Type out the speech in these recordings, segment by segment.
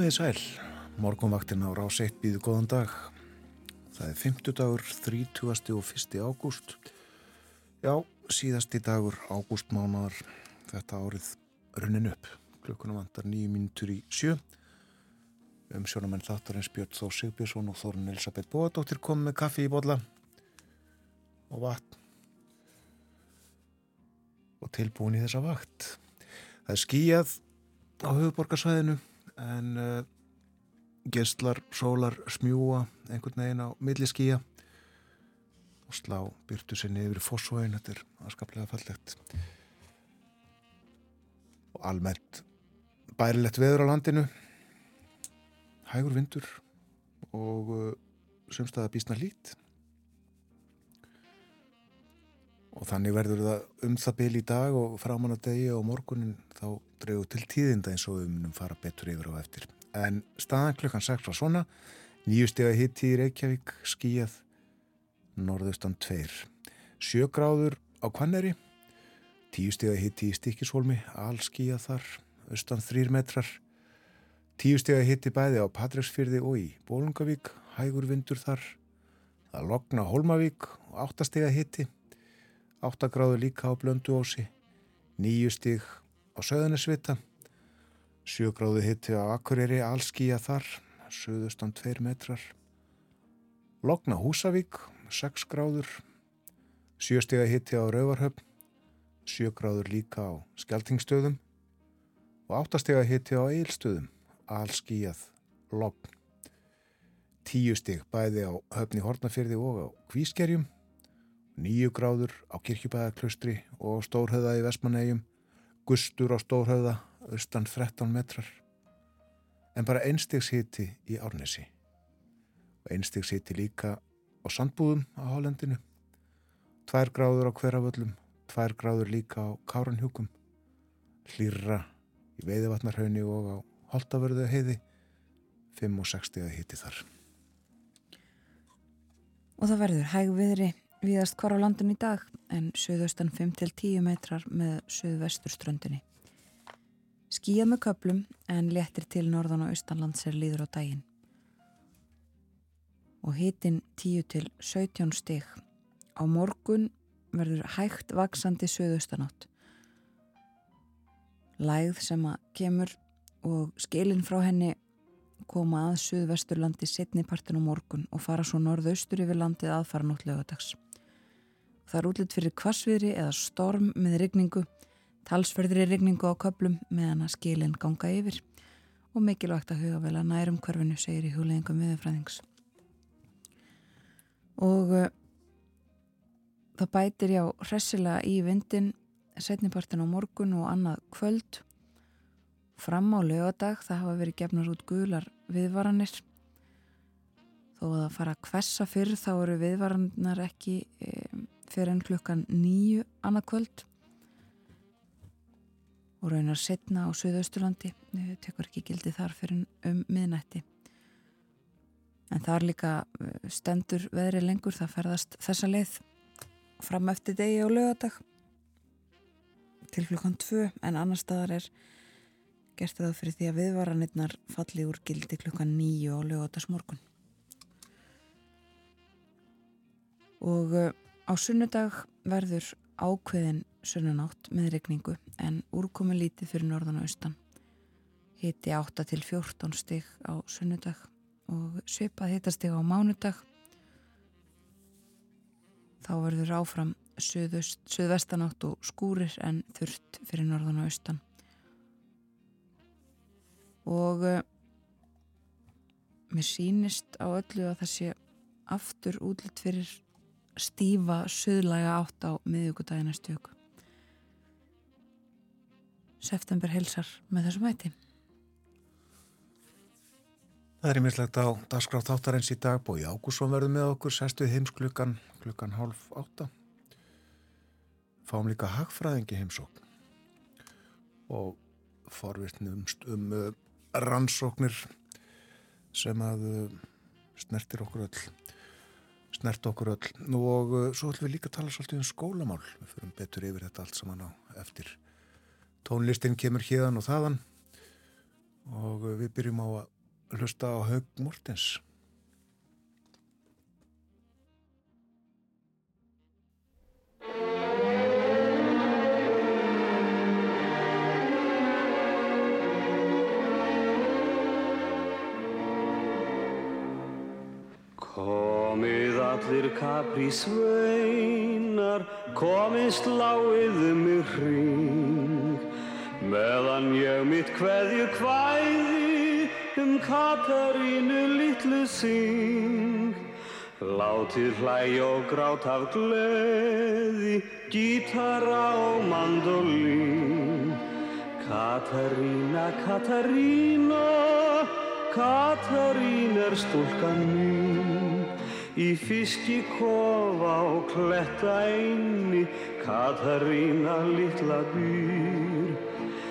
Komiði sæl, morgunvaktin á rás 1 býðu góðan dag. Það er 50 dagur, 30. og 1. ágúst. Já, síðasti dagur ágústmánaðar þetta árið runnin upp. Klukkunum vantar nýju mínutur í sjö. Um sjónamenn þáttarins Björn Þó Sigbjörnsson og Þórun Elisabeth Bóadóttir kom með kaffi í bodla og vatn og tilbúin í þessa vakt. Það er skíjað á höfuborgarsvæðinu en uh, gestlar, sólar, smjúa einhvern veginn á milliskíja og slá byrtu sinni yfir fósvögin, þetta er aðskaplega fallegt. Og almennt bærilegt veður á landinu. Hægur vindur og uh, semstaða bísna lít og þannig verður það um það byl í dag og framann að degi og morgunin þá dregu til tíðinda eins og við munum fara betur yfir á eftir. En staðan klukkan 6 var svona, nýjustega hitti í Reykjavík, skíjað, norðaustan 2. Sjögráður á Kvanneri, tíustega hitti í Stikishólmi, allskíjað þar, austan 3 metrar. Tíustega hitti bæði á Patræksfyrði og í Bólungavík, hægur vindur þar. Það lokna Hólmavík og áttastega hitti. 8 gráður líka á Blönduósi, 9 stig á Söðanesvita, 7 gráður hitti á Akureyri, allskíja þar, söðustan 2 metrar, Logna Húsavík, 6 gráður, 7 stig að hitti á Rauvarhöfn, 7 gráður líka á Skeltingstöðum. Og 8 stig að hitti á Eilstöðum, allskíjað, Logn. 10 stig bæði á Höfni Hortnafyrði og á Kvískerjum, nýju gráður á kirkjubæðaklaustri og stórhauða í Vestmannegjum, gustur á stórhauða, austan 13 metrar, en bara einstegshiti í Árnesi. Og einstegshiti líka á sandbúðum á Hálendinu, tvær gráður á hverjaföllum, tvær gráður líka á Káranhjúkum, hlýrra í Veiðvatnarhaunni og á Holtavörðu heiði, 5 og 60 hiti þar. Og það verður hægviðri Víðast hvar á landin í dag en söðaustan 5-10 metrar með söðvesturströndinni. Skíjað með köplum en léttir til norðan og austanlands er líður á daginn. Og hitin 10-17 stig. Á morgun verður hægt vaksandi söðaustanátt. Læð sem að kemur og skilin frá henni koma að söðvesturlandi setnipartin á morgun og fara svo norðaustur yfir landið aðfara nótt lögadags. Það er útlitt fyrir kvassviðri eða storm með regningu, talsverðri regningu á köplum meðan að skilin ganga yfir. Og mikilvægt að huga vel að nærum körfinu segir í húleðingum viðfræðings. Og uh, það bætir já hressilega í vindin setnipartin á morgun og annað kvöld. Fram á lögadag það hafa verið gefnar út gular viðvaranir. Þó að fara að kvessa fyrr þá eru viðvaranar ekki um, fyrir enn klukkan nýju annað kvöld og raunar setna á Suðausturlandi tekur ekki gildi þar fyrir um miðnætti. En það er líka eh, stendur veðri lengur það ferðast þessa leið fram eftir degi og lögadag til klukkan 2 en annar staðar er gert það fyrir því að viðvaranirnar falli úr gildi klukkan 9 og lögadagsmorgun og eh, Á sunnudag verður ákveðin sunnunátt með regningu en úrkomi lítið fyrir norðan og austan. Hiti 8 til 14 stig á sunnudag og svipað hitastig á mánudag. Þá verður áfram söðvestanátt og skúrir en þurft fyrir norðan og austan. Og uh, mér sínist á öllu að það sé aftur útlitt fyrir stífa söðlæga átt á miðugudagina stjöku. September helsar með þessum hætti. Það er ímislegt á dagskrátt þáttarins í dag. Bói Ágússon verður með okkur. Sestuð heims klukkan klukkan hálf átta. Fáum líka hagfræðingi heimsókn. Og forvirtnum um uh, rannsóknir sem að uh, snertir okkur öll snert okkur öll. Nú og uh, svo ætlum við líka að tala svolítið um skólamál. Við fyrum betur yfir þetta allt saman á eftir. Tónlistin kemur hérðan og þaðan og við byrjum á að hlusta á Haug Mortens. Komið allir kapri sveinar, komið sláið um mig hring, meðan ég mitt hverju kvæði um Katarínu litlu syng. Látið hlæg og grát af gleði, gítara og mandolín. Katarína, Katarína, Katarín er stúlkan mín. Í fiski kofa og kletta einni, Katarína litla býr.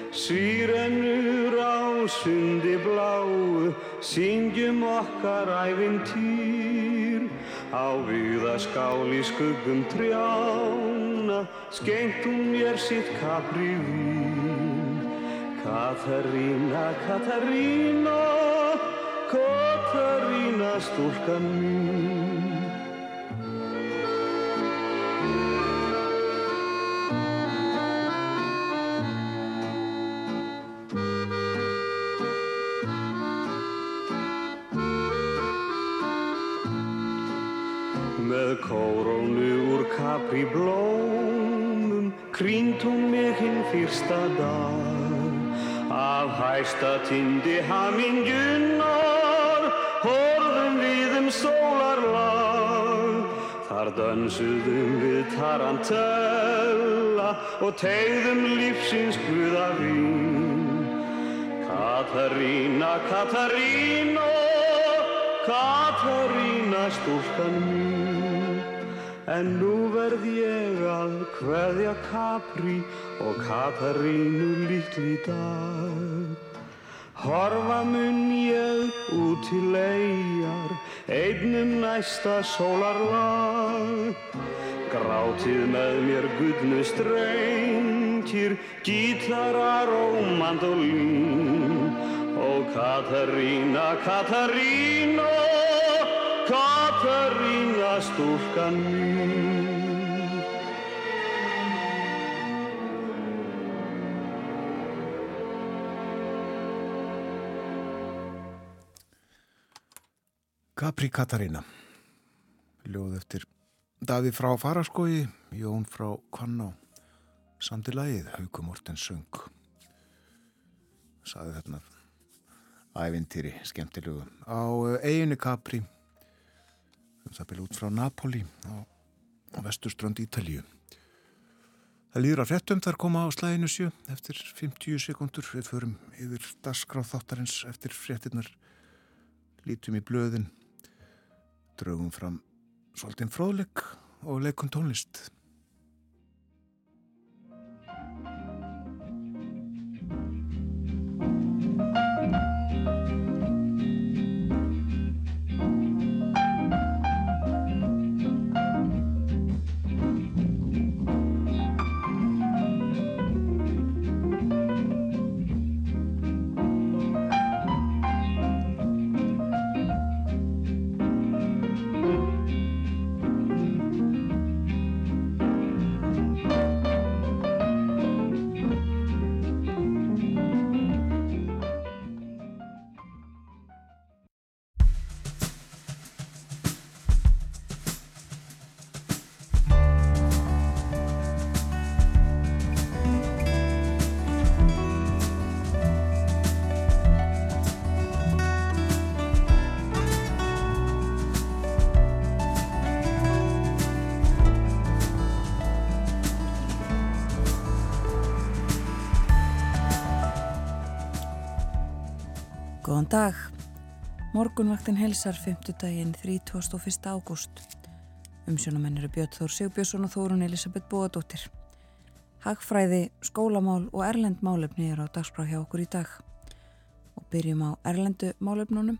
Sýrennur á sundi bláu, syngjum okkar æfintýr. Á viðaskál í skuggum trjána, hún mér sitt kapri vín. Katarína, Katarína, Katarína stúlkan mín. Með kórónu úr kapri blómum Krýnt hún mig hinn fyrsta dag. Af hæsta tindi hamingjunar Horfum við um sólarlag. Þar dansuðum við tarantella Og tegðum lífsins guða vín. Katarína, Katarína Katarína stúlkan mín En nú verð ég að kveðja Capri og Katarínu litli dag. Horfa mun ég út til legar einnum næsta sólarlag. Grátið með mér guðnu strengir gítarar og mandolín. Og Katarína Katarína stúlkan mín Capri Katarína. Ljóð eftir Davíð frá Faraskói Jón frá Kvanná samti lagið Hauku Mortens söng. Saði þarna ævintýri skemmtilegu. Á eiginu Capri um það byrja út frá Napoli á, á vesturströnd Ítalíu. Það líður að frettum þar koma á slæðinu sjö eftir 50 sekundur við förum yfir dasgráð þáttarins eftir frettinnar lítum í blöðin. Draugum fram svolítinn fróðleik og leikum tónlist Góðan dag. Morgunvaktin helsar 5. daginn 31. ágúst. Umsjónamenn eru Björn Þór Sigbjörnsson og Þórun Elisabeth Bóadóttir. Hagfræði, skólamál og erlend málefni eru á dagsbrá hjá okkur í dag. Og byrjum á erlendu málefnunum.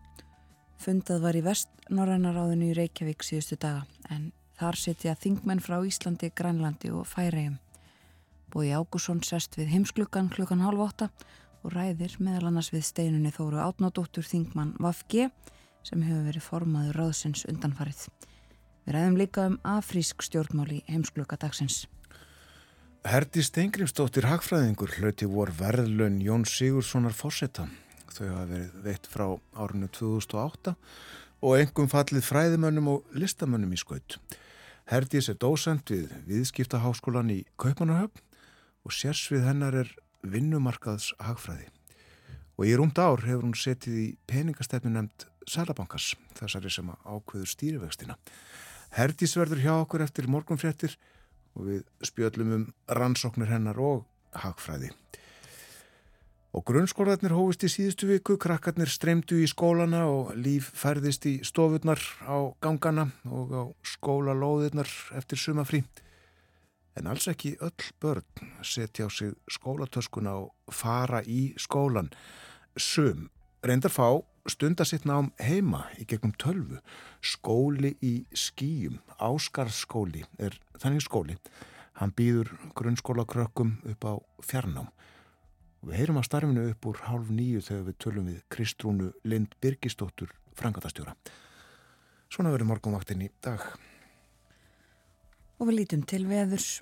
Fundað var í vest-norrænaráðinu í Reykjavík síðustu daga en þar setja þingmenn frá Íslandi, Grænlandi og Færegjum. Bói Ágússon sest við heimsklukkan klukkan halv åtta og ræðir meðal annars við steinunni Þóru Átnádóttur Þingmann Vafge sem hefur verið formaður ráðsins undanfarið. Við ræðum líka um afrísk stjórnmáli heimskluka dagsins. Herdi Steingrimsdóttir Hagfræðingur hlauti vor verðlun Jón Sigurssonar Fossetta. Þau hafa verið veitt frá árinu 2008 og engum fallið fræðimönnum og listamönnum í skaut. Herdis er dósend við viðskiptaháskólan í Kaupanahöfn og sérsvið hennar er vinnumarkaðs hagfræði. Og í rúmt ár hefur hún setið í peningastefni nefnd Sælabankas, þessari sem ákveður stýrivextina. Herdis verður hjá okkur eftir morgunfréttir og við spjöllum um rannsóknir hennar og hagfræði. Og grunnskólaðnir hófist í síðustu viku, krakkarnir streymdu í skólana og líf færðist í stofurnar á gangana og á skólalóðirnar eftir sumafrí. En alls ekki öll börn setja á sig skólatöskuna og fara í skólan. Sum reyndar fá stundasitt nám heima í gegnum tölvu. Skóli í skýjum, Áskarskóli er þannig skóli. Hann býður grunnskólakrökkum upp á fjarnám. Við heyrum að starfinu upp úr hálf nýju þegar við tölum við Kristrúnu Lind Birgistóttur, frangatastjóra. Svona verður morgunvaktin í dag. Og við lítum til veðurs.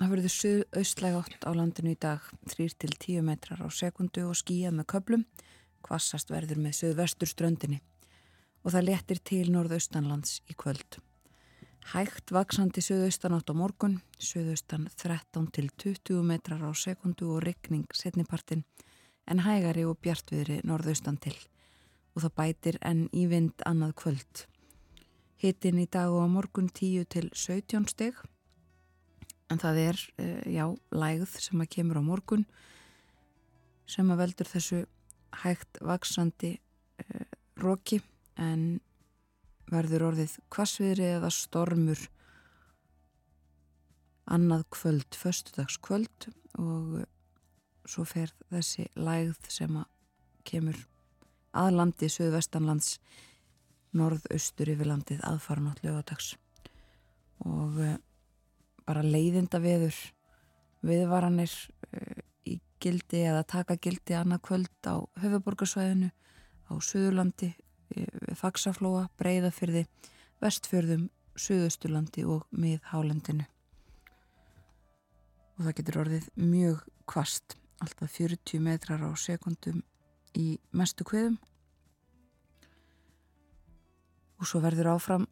Það verður suðaustlæg átt á landinu í dag, 3-10 metrar á sekundu og skíjað með köplum. Kvassast verður með suðvestur ströndinni og það letir til norðaustanlands í kvöld. Hægt vaksandi söðaustanátt á morgun, söðaustan 13 til 20 metrar á sekundu og regning setnipartin en hægari og bjartviðri norðaustan til og það bætir enn í vind annað kvöld. Hittin í dag og morgun 10 til 17 steg en það er, eh, já, lægð sem að kemur á morgun sem að veldur þessu hægt vaksandi uh, roki en verður orðið kvassviðri eða stormur annað kvöld, förstudagskvöld og svo fer þessi lægð sem að kemur að landi söðvestanlands norðaustur yfir landið aðfaranótt lögadags og uh, bara leiðinda veður viðvaranir uh, í gildi eða taka gildi annað kvöld á höfuborgarsvæðinu á Suðurlandi Faxaflóa, Breiðafyrði, Vestfjörðum, Suðausturlandi og miðhálendinu. Og það getur orðið mjög kvast, alltaf 40 metrar á sekundum í mestu kveðum. Og svo verður áfram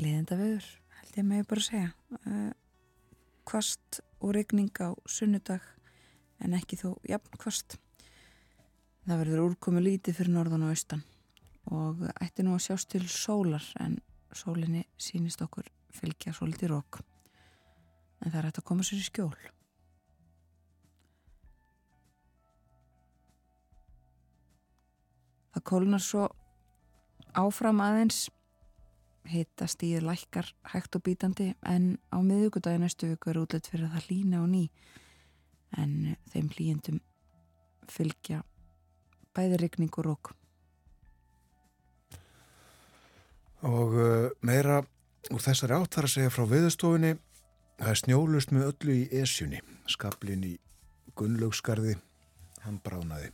liðenda viður, held ég með bara að segja. Eh, kvast og regning á sunnudag en ekki þó jafn kvast. Það verður úrkomi lítið fyrir norðan og austan og ætti nú að sjást til sólar en sólinni sínist okkur fylgja svo litið rók. En það er hægt að koma sér í skjól. Það kólunar svo áfram aðeins. Hitta stíð lækkar hægt og bítandi en á miðugudagi næstu viku er útlætt fyrir að það lína á ný. En þeim hlýjendum fylgja bæði rigning og rók. Og uh, meira úr þessari átt þar að segja frá viðstofinni, það er snjólust með öllu í esjunni, skablin í Gunnlaugskarði, hann bránaði.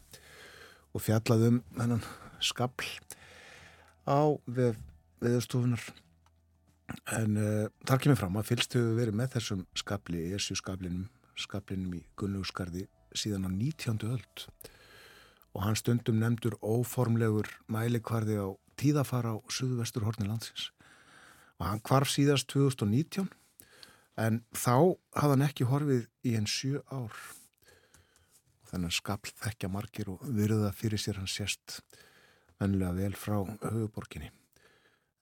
Og fjallaðum hennan skabl á við, viðstofunar. En uh, þar kemur fram að fylgstu verið með þessum skabli, esju skablinum, skablinum í Gunnlaugskarði síðan á 19. öld og hann stundum nefndur óformlegur mælikvarði á tíðafara á suðvestur horni landsins og hann kvarf síðast 2019 en þá hafði hann ekki horfið í enn sjö ár og þannig skapl þekkja margir og virða fyrir sér hann sérst önnulega vel frá höfuborginni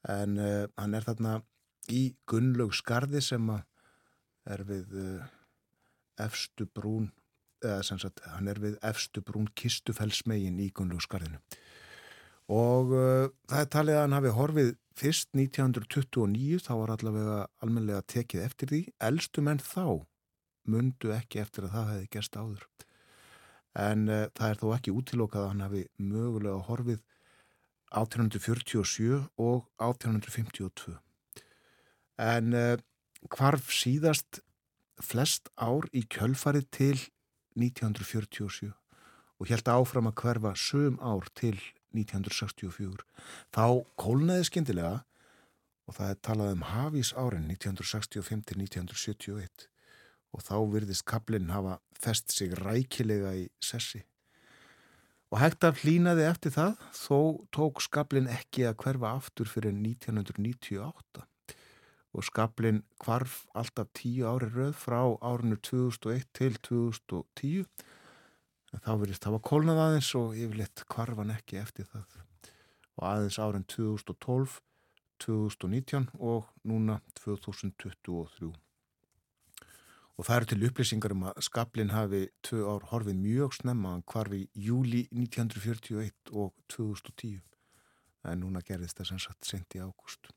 en uh, hann er þarna í Gunnlaug skarði sem er við uh, efstu brún eða sem sagt, hann er við efstu brún kistufellsmegin í Gunnlúsgarðinu og uh, það er talið að hann hafi horfið fyrst 1929 þá var allavega almenlega tekið eftir því. Eldstu menn þá mundu ekki eftir að það hefði gerst áður. En það er þó ekki útilokað að hann hafi mögulega horfið 1847 og 1852 en uh, hvarf síðast flest ár í kjölfarið til 1947 og held áfram að hverfa söm ár til 1964. Þá kólnaði skindilega og það er talað um hafís árin 1965 til 1971 og þá virðist kaplinn hafa fest sig rækilega í sessi. Og hægt af hlínaði eftir það, þó tók skablin ekki að hverfa aftur fyrir 1998 og skablin kvarf alltaf tíu ári rauð frá árinu 2001 til 2010 en þá verðist það var kólnað aðeins og yfirleitt kvarfan ekki eftir það. Og aðeins árin 2012 2019 og núna 2023 og það eru til upplýsingar um að skablin hafi tvö ár horfið mjög snemma hvarfi júli 1941 og 2010 en núna gerðist það sem sagt sent í ágúst.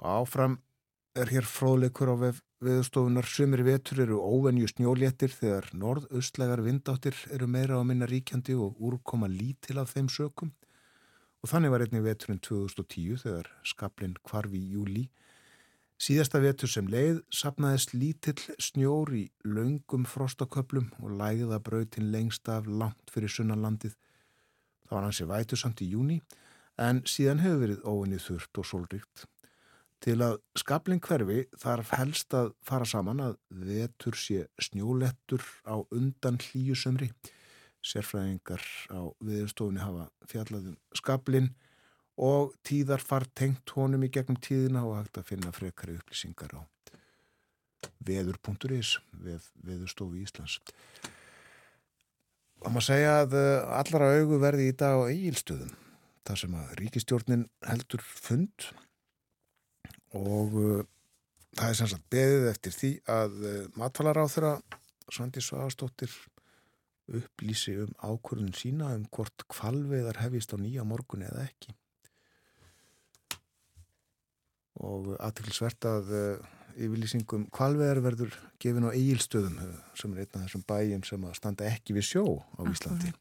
Og áfram er hér fróðleikur á veðustofunar sumir vetur eru óvenju snjóléttir þegar norðaustlegar vindáttir eru meira á minna ríkjandi og úrkoma lítil af þeim sökum. Og þannig var einnig veturinn 2010 þegar skablin kvarfi í júli Síðasta vetur sem leið sapnaðist lítill snjór í laungum frostaköplum og læða brautin lengst af langt fyrir sunnanlandið. Það var hansi vætu samt í júni en síðan hefur verið óinnið þurft og sólríkt. Til að skabling hverfi þarf helst að fara saman að vetur sé snjólettur á undan hlýjusömri. Sérfræðingar á viðstofunni hafa fjallaðum skablinn og tíðar far tengt honum í gegnum tíðina og hægt að finna frekari upplýsingar á veður.is við veðurstofu Íslands. Það má segja að eh, allara augu verði í dag á eigilstöðum þar sem að ríkistjórnin heldur fund og uh, það er sannsagt beðið eftir því að uh, matfalar á þeirra Svandi Svagastóttir upplýsi um ákvörðun sína um hvort kvalveðar hefist á nýja morgun eða ekki og aðtilsvert að uh, yfirlýsingum kvalveðar verður gefin á eigilstöðum uh, sem er einn af þessum bæjum sem standa ekki við sjó á Íslandi.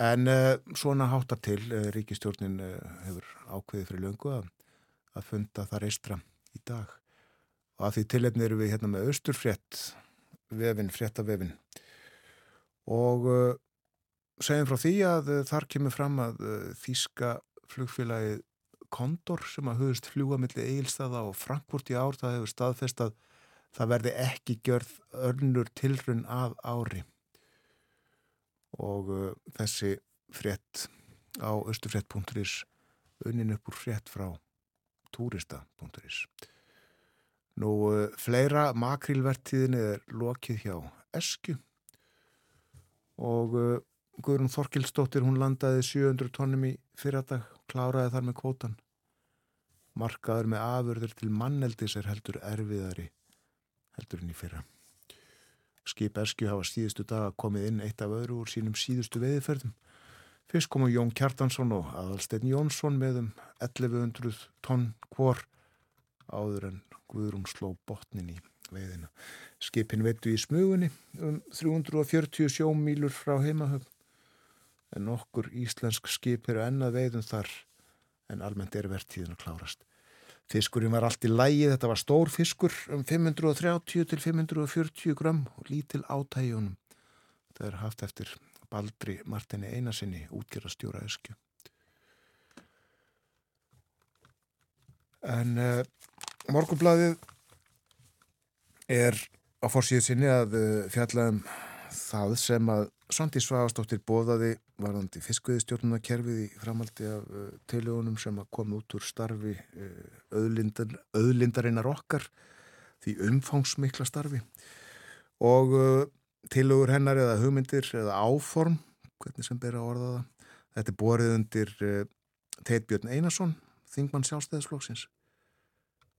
En uh, svona háttar til ríkistjórnin hefur ákveðið fyrir löngu að, að funda það reistra í dag. Og að því tilhefni eru við hérna með austurfrétt vefin, fréttavefin og segjum frá því að þar kemur fram að Þíska flugfélagið Kondor sem að höfust fljúa millir Egilstaða og Frankfurt í ár það hefur staðfest að það verði ekki gjörð örnur tilrun af ári. Og uh, þessi frétt á östufrétt.is unnin upp úr frétt frá turista.is Nú uh, fleira makrilvertíðin er lokið hjá Esku og uh, Guðrún Þorkilsdóttir hún landaði 700 tónum í fyrradag kláraði þar með kvotan. Markaður með afurður til manneldis er heldur erfiðari heldur en í fyrra. Skip Eskju hafa síðustu dag komið inn eitt af öðru úr sínum síðustu veðiferðum. Fyrst komu Jón Kjartansson og Adalstein Jónsson með um 1100 tonn hvor áður en Guðrún sló botnin í veiðina. Skipin veitu í smugunni um 340 sjómílur frá heimahöfn en okkur íslensk skip eru ennað veiðum þar en almennt er verðtíðin að klárast. Fiskurinn var allt í lægi, þetta var stór fiskur um 530 til 540 gram og lítil átægjunum. Það er haft eftir Baldri Martini Einarsinni, útgjara stjóra öskju. En uh, morgunbladið er á fórsíðu sinni að uh, fjalla um það sem að Sandi Svagastóttir bóðaði varðandi fiskveðistjórnunarkerfið í framaldi af uh, tiljónum sem að koma út úr starfi uh, öðlindar, öðlindarinnar okkar því umfangsmikla starfi. Og uh, tiljóður hennar eða hugmyndir eða áform, hvernig sem ber að orða það þetta er borðið undir uh, Teit Björn Einarsson þingmann sjálfstæðisflóksins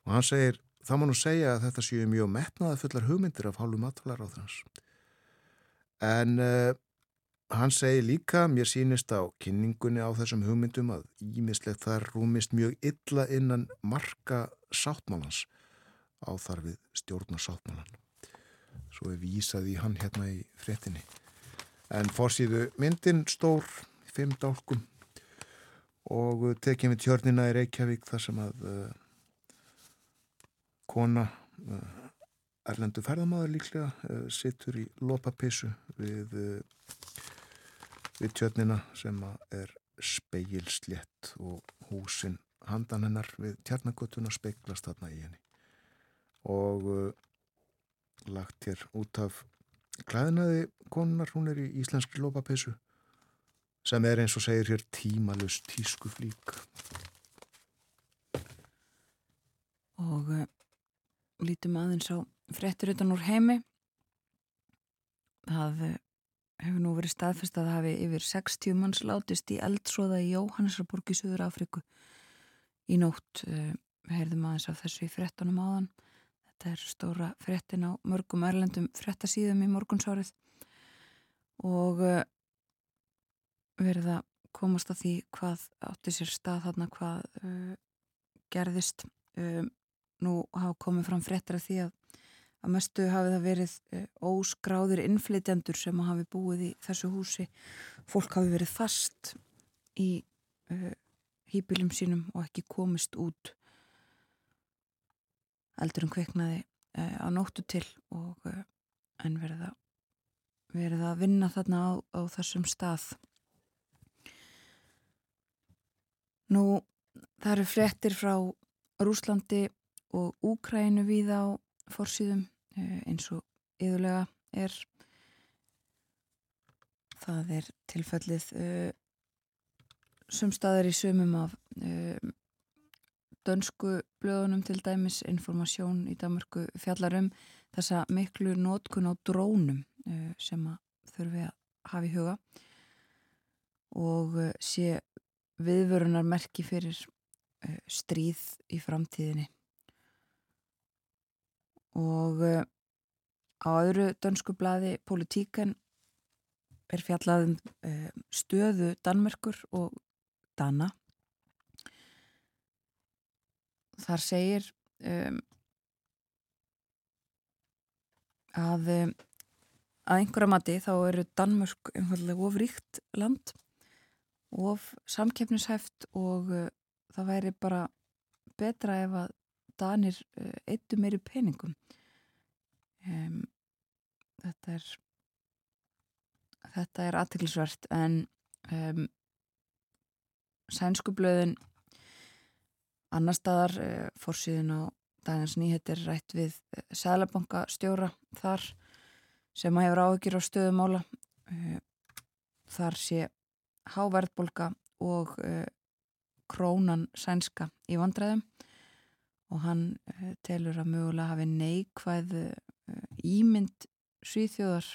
og hann segir, það má nú segja að þetta séu mjög metnaða fullar hugmyndir af hálfu matvalar á þess en uh, hann segir líka, mér sínist á kynningunni á þessum hugmyndum að ímislegt þar rúmist mjög illa innan marka sáttmálans á þarfið stjórnarsáttmálan svo er vísað í hann hérna í frettinni en fórsýðu myndin stór fimm dálkum og tekjum við tjörnina í Reykjavík þar sem að uh, kona uh, erlendu ferðamáður líklega uh, sittur í lopapissu við, uh, við tjötnina sem er speilslétt og húsin handan hennar við tjarnagötuna speiklast þarna í henni. Og uh, lagt hér út af klæðinaði konunar, hún er í íslenski lopapissu sem er eins og segir hér tímalust tísku flík og uh, lítum aðeins á frettur utan úr heimi. Það uh, hefur nú verið staðfest að það hafi yfir 60 manns látist í eldsóða í Jóhannesarborg í Suður Afriku í nótt við heyrðum aðeins af þessu í frettunum áðan. Þetta er stóra frettin á mörgum erlendum frettasíðum í morgunsárið. Og uh, verið að komast að því hvað átti sér stað þarna hvað uh, gerðist. Um, nú hafa komið fram frettir af því að að mestu hafi það verið uh, óskráðir innflytjandur sem hafi búið í þessu húsi. Fólk hafi verið fast í uh, hýpilum sínum og ekki komist út. Eldurum kveiknaði uh, á nóttu til og en verið að verið að vinna þarna á, á þessum stað. Nú, það eru frettir frá Rúslandi og Úkrænu við á fórsýðum eh, eins og yðurlega er. Það er tilfellið uh, sumstaðar í sumum af uh, dönsku blöðunum til dæmis informasjón í Danmarku fjallarum þessa miklu nótkun á drónum sem að þurfi að hafa í huga. Og sé viðvörunar merki fyrir stríð í framtíðinni og uh, á öðru dönsku bladi Politíkan er fjallaðum uh, stöðu Danmerkur og Dana. Þar segir um, að að einhverja mati þá eru Danmörk umhverjulega ofríkt land of samkeppnishæft og uh, það væri bara betra ef að Danir eittu meiri peningum. Um, þetta er þetta er aðtiklisvert en um, sænskublöðin annar staðar uh, fórsíðun á dagins nýhettir rætt við uh, Sælabanka stjóra þar sem að hefur áhugir á stöðumála uh, þar sé háverðbolga og krónan sænska í vandræðum og hann telur að mögulega hafi neikvæð ímynd svíþjóðar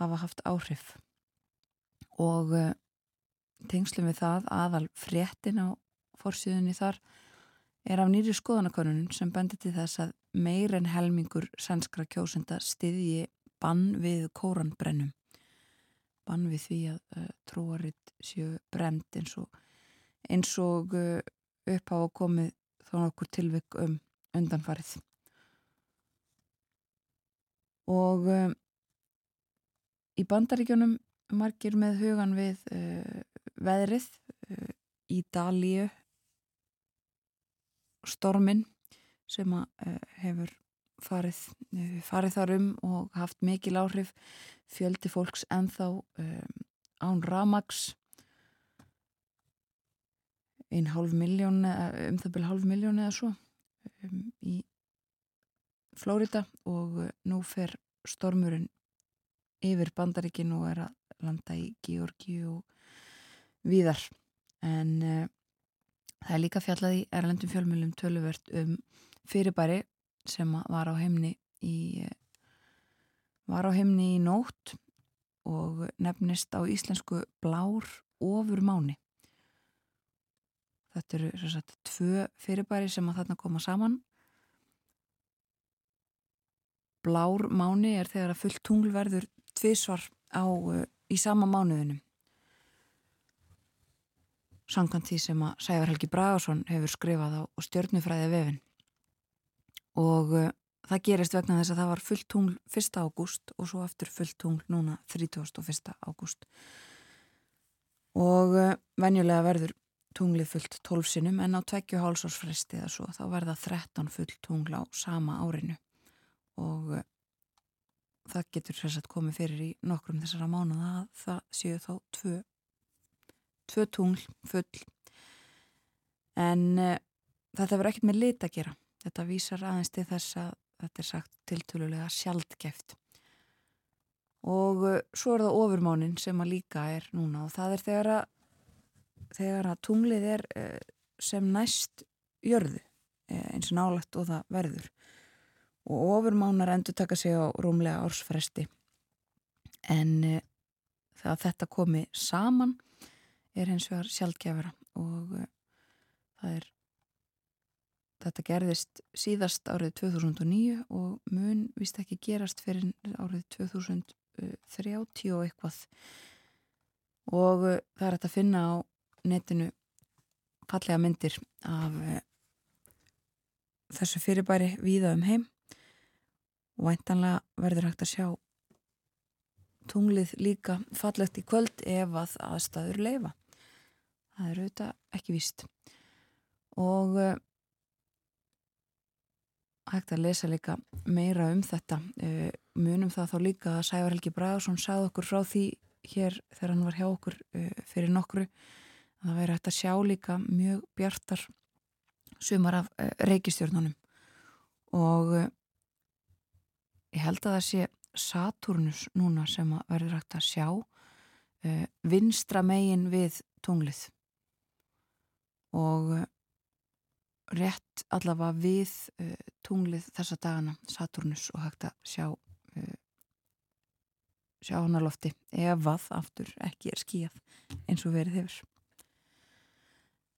hafa haft áhrif. Og uh, tengslum við það aðal fréttin á fórsíðunni þar er af nýri skoðanakonunin sem bendir til þess að meir en helmingur sænskra kjósenda stiðji bann við kóranbrennum bann við því að trúaritt séu brend eins og, eins og upp á að komið þá nokkur tilvik um undanfarið. Og um, í bandaríkjónum margir með hugan við uh, veðrið uh, í Dalíu stormin sem að, uh, hefur farið, farið þar um og haft mikil áhrif. Fjöldi fólks enþá um, án ramags einn hálf miljón um það byrja hálf miljón eða svo um, í Flórida og uh, nú fer stormurinn yfir bandaríkinu og er að landa í Georgi og víðar. En uh, það er líka fjallað í erlendum fjölmjölum töluvert um fyrirbæri sem var á heimni í var á heimni í nótt og nefnist á íslensku blár ofur máni þetta eru sagt, tvö fyrirbæri sem að þarna koma saman blár máni er þegar að fullt tungl verður tvísvar á, uh, í sama mánuðinu. Sankant því sem að Sævar Helgi Bragarsson hefur skrifað á stjörnufræði vefin. Og uh, það gerist vegna þess að það var fullt tungl 1. ágúst og svo aftur fullt tungl núna 31. ágúst. Og uh, venjulega verður tunglið fullt 12 sinum en á 2 hálsásfresti eða svo þá verða 13 fullt tungl á sama árinu. Og uh, það getur sérsagt komið fyrir í nokkrum þessara mánuða að það séu þá tvö, tvö tungl full. En uh, þetta verður ekkert með lit að gera. Þetta vísar aðeins til þess að þetta er sagt tiltölulega sjaldgeft og uh, svo er það ofurmánin sem að líka er núna og það er þegar að þegar að tunglið er uh, sem næst jörðu uh, eins og nálagt og það verður. Og ofurmánar endur taka sig á rúmlega ársfresti. En uh, þegar þetta komi saman er hens vegar sjálfgefara og það er þetta gerðist síðast árið 2009 og mun vist ekki gerast fyrir árið 2030 og eitthvað. Og það er að finna á netinu fallega myndir af uh, þessu fyrirbæri víða um heim og væntanlega verður hægt að sjá tunglið líka fallegt í kvöld ef að aðstæður leifa. Það er auðvitað ekki víst. Og uh, hægt að lesa líka meira um þetta. Uh, munum það þá líka að Sævar Helgi Braðarsson sagði okkur frá því hér þegar hann var hjá okkur uh, fyrir nokkru. Það verður hægt að sjá líka mjög bjartar sumar af reykistjórnunum og ég held að það sé Saturnus núna sem verður hægt að sjá uh, vinstra megin við tunglið. Og rétt allavega við tunglið þessa dagana Saturnus og hægt að sjá sjá hann að lofti ef að aftur ekki er skíjað eins og verið hefur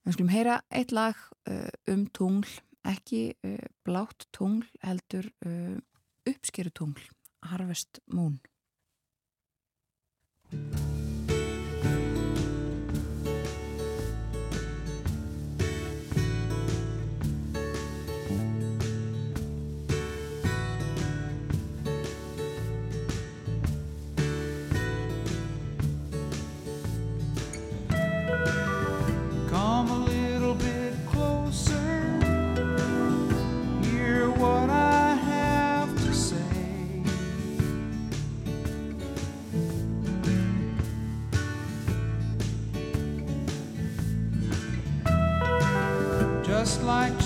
Við skulum heyra eitt lag um tungl ekki blátt tungl heldur uppskerutungl, Harvest Moon. Just like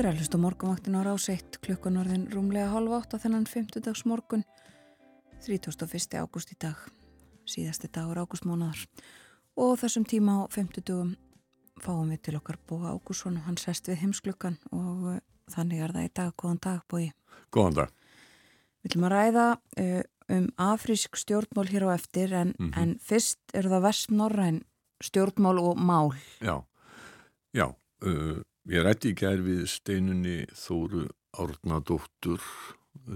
Er að hlusta morgunvaktin á rás 1 klukkan orðin rúmlega halv átt á þennan 50 dags morgun 31. ágúst í dag síðasti dagur ágústmónaðar og þessum tíma á 50 dugum fáum við til okkar búa Ágússon og hann sest við heimsklukkan og uh, þannig er það í dag, góðan dag búi Góðan dag. Við viljum að ræða uh, um afrísk stjórnmál hér á eftir en, Mhm. en fyrst eru það vestnorræn stjórnmál og mál Já, já, uh, ég rætti í gær við steinunni Þóru Árnadóttur,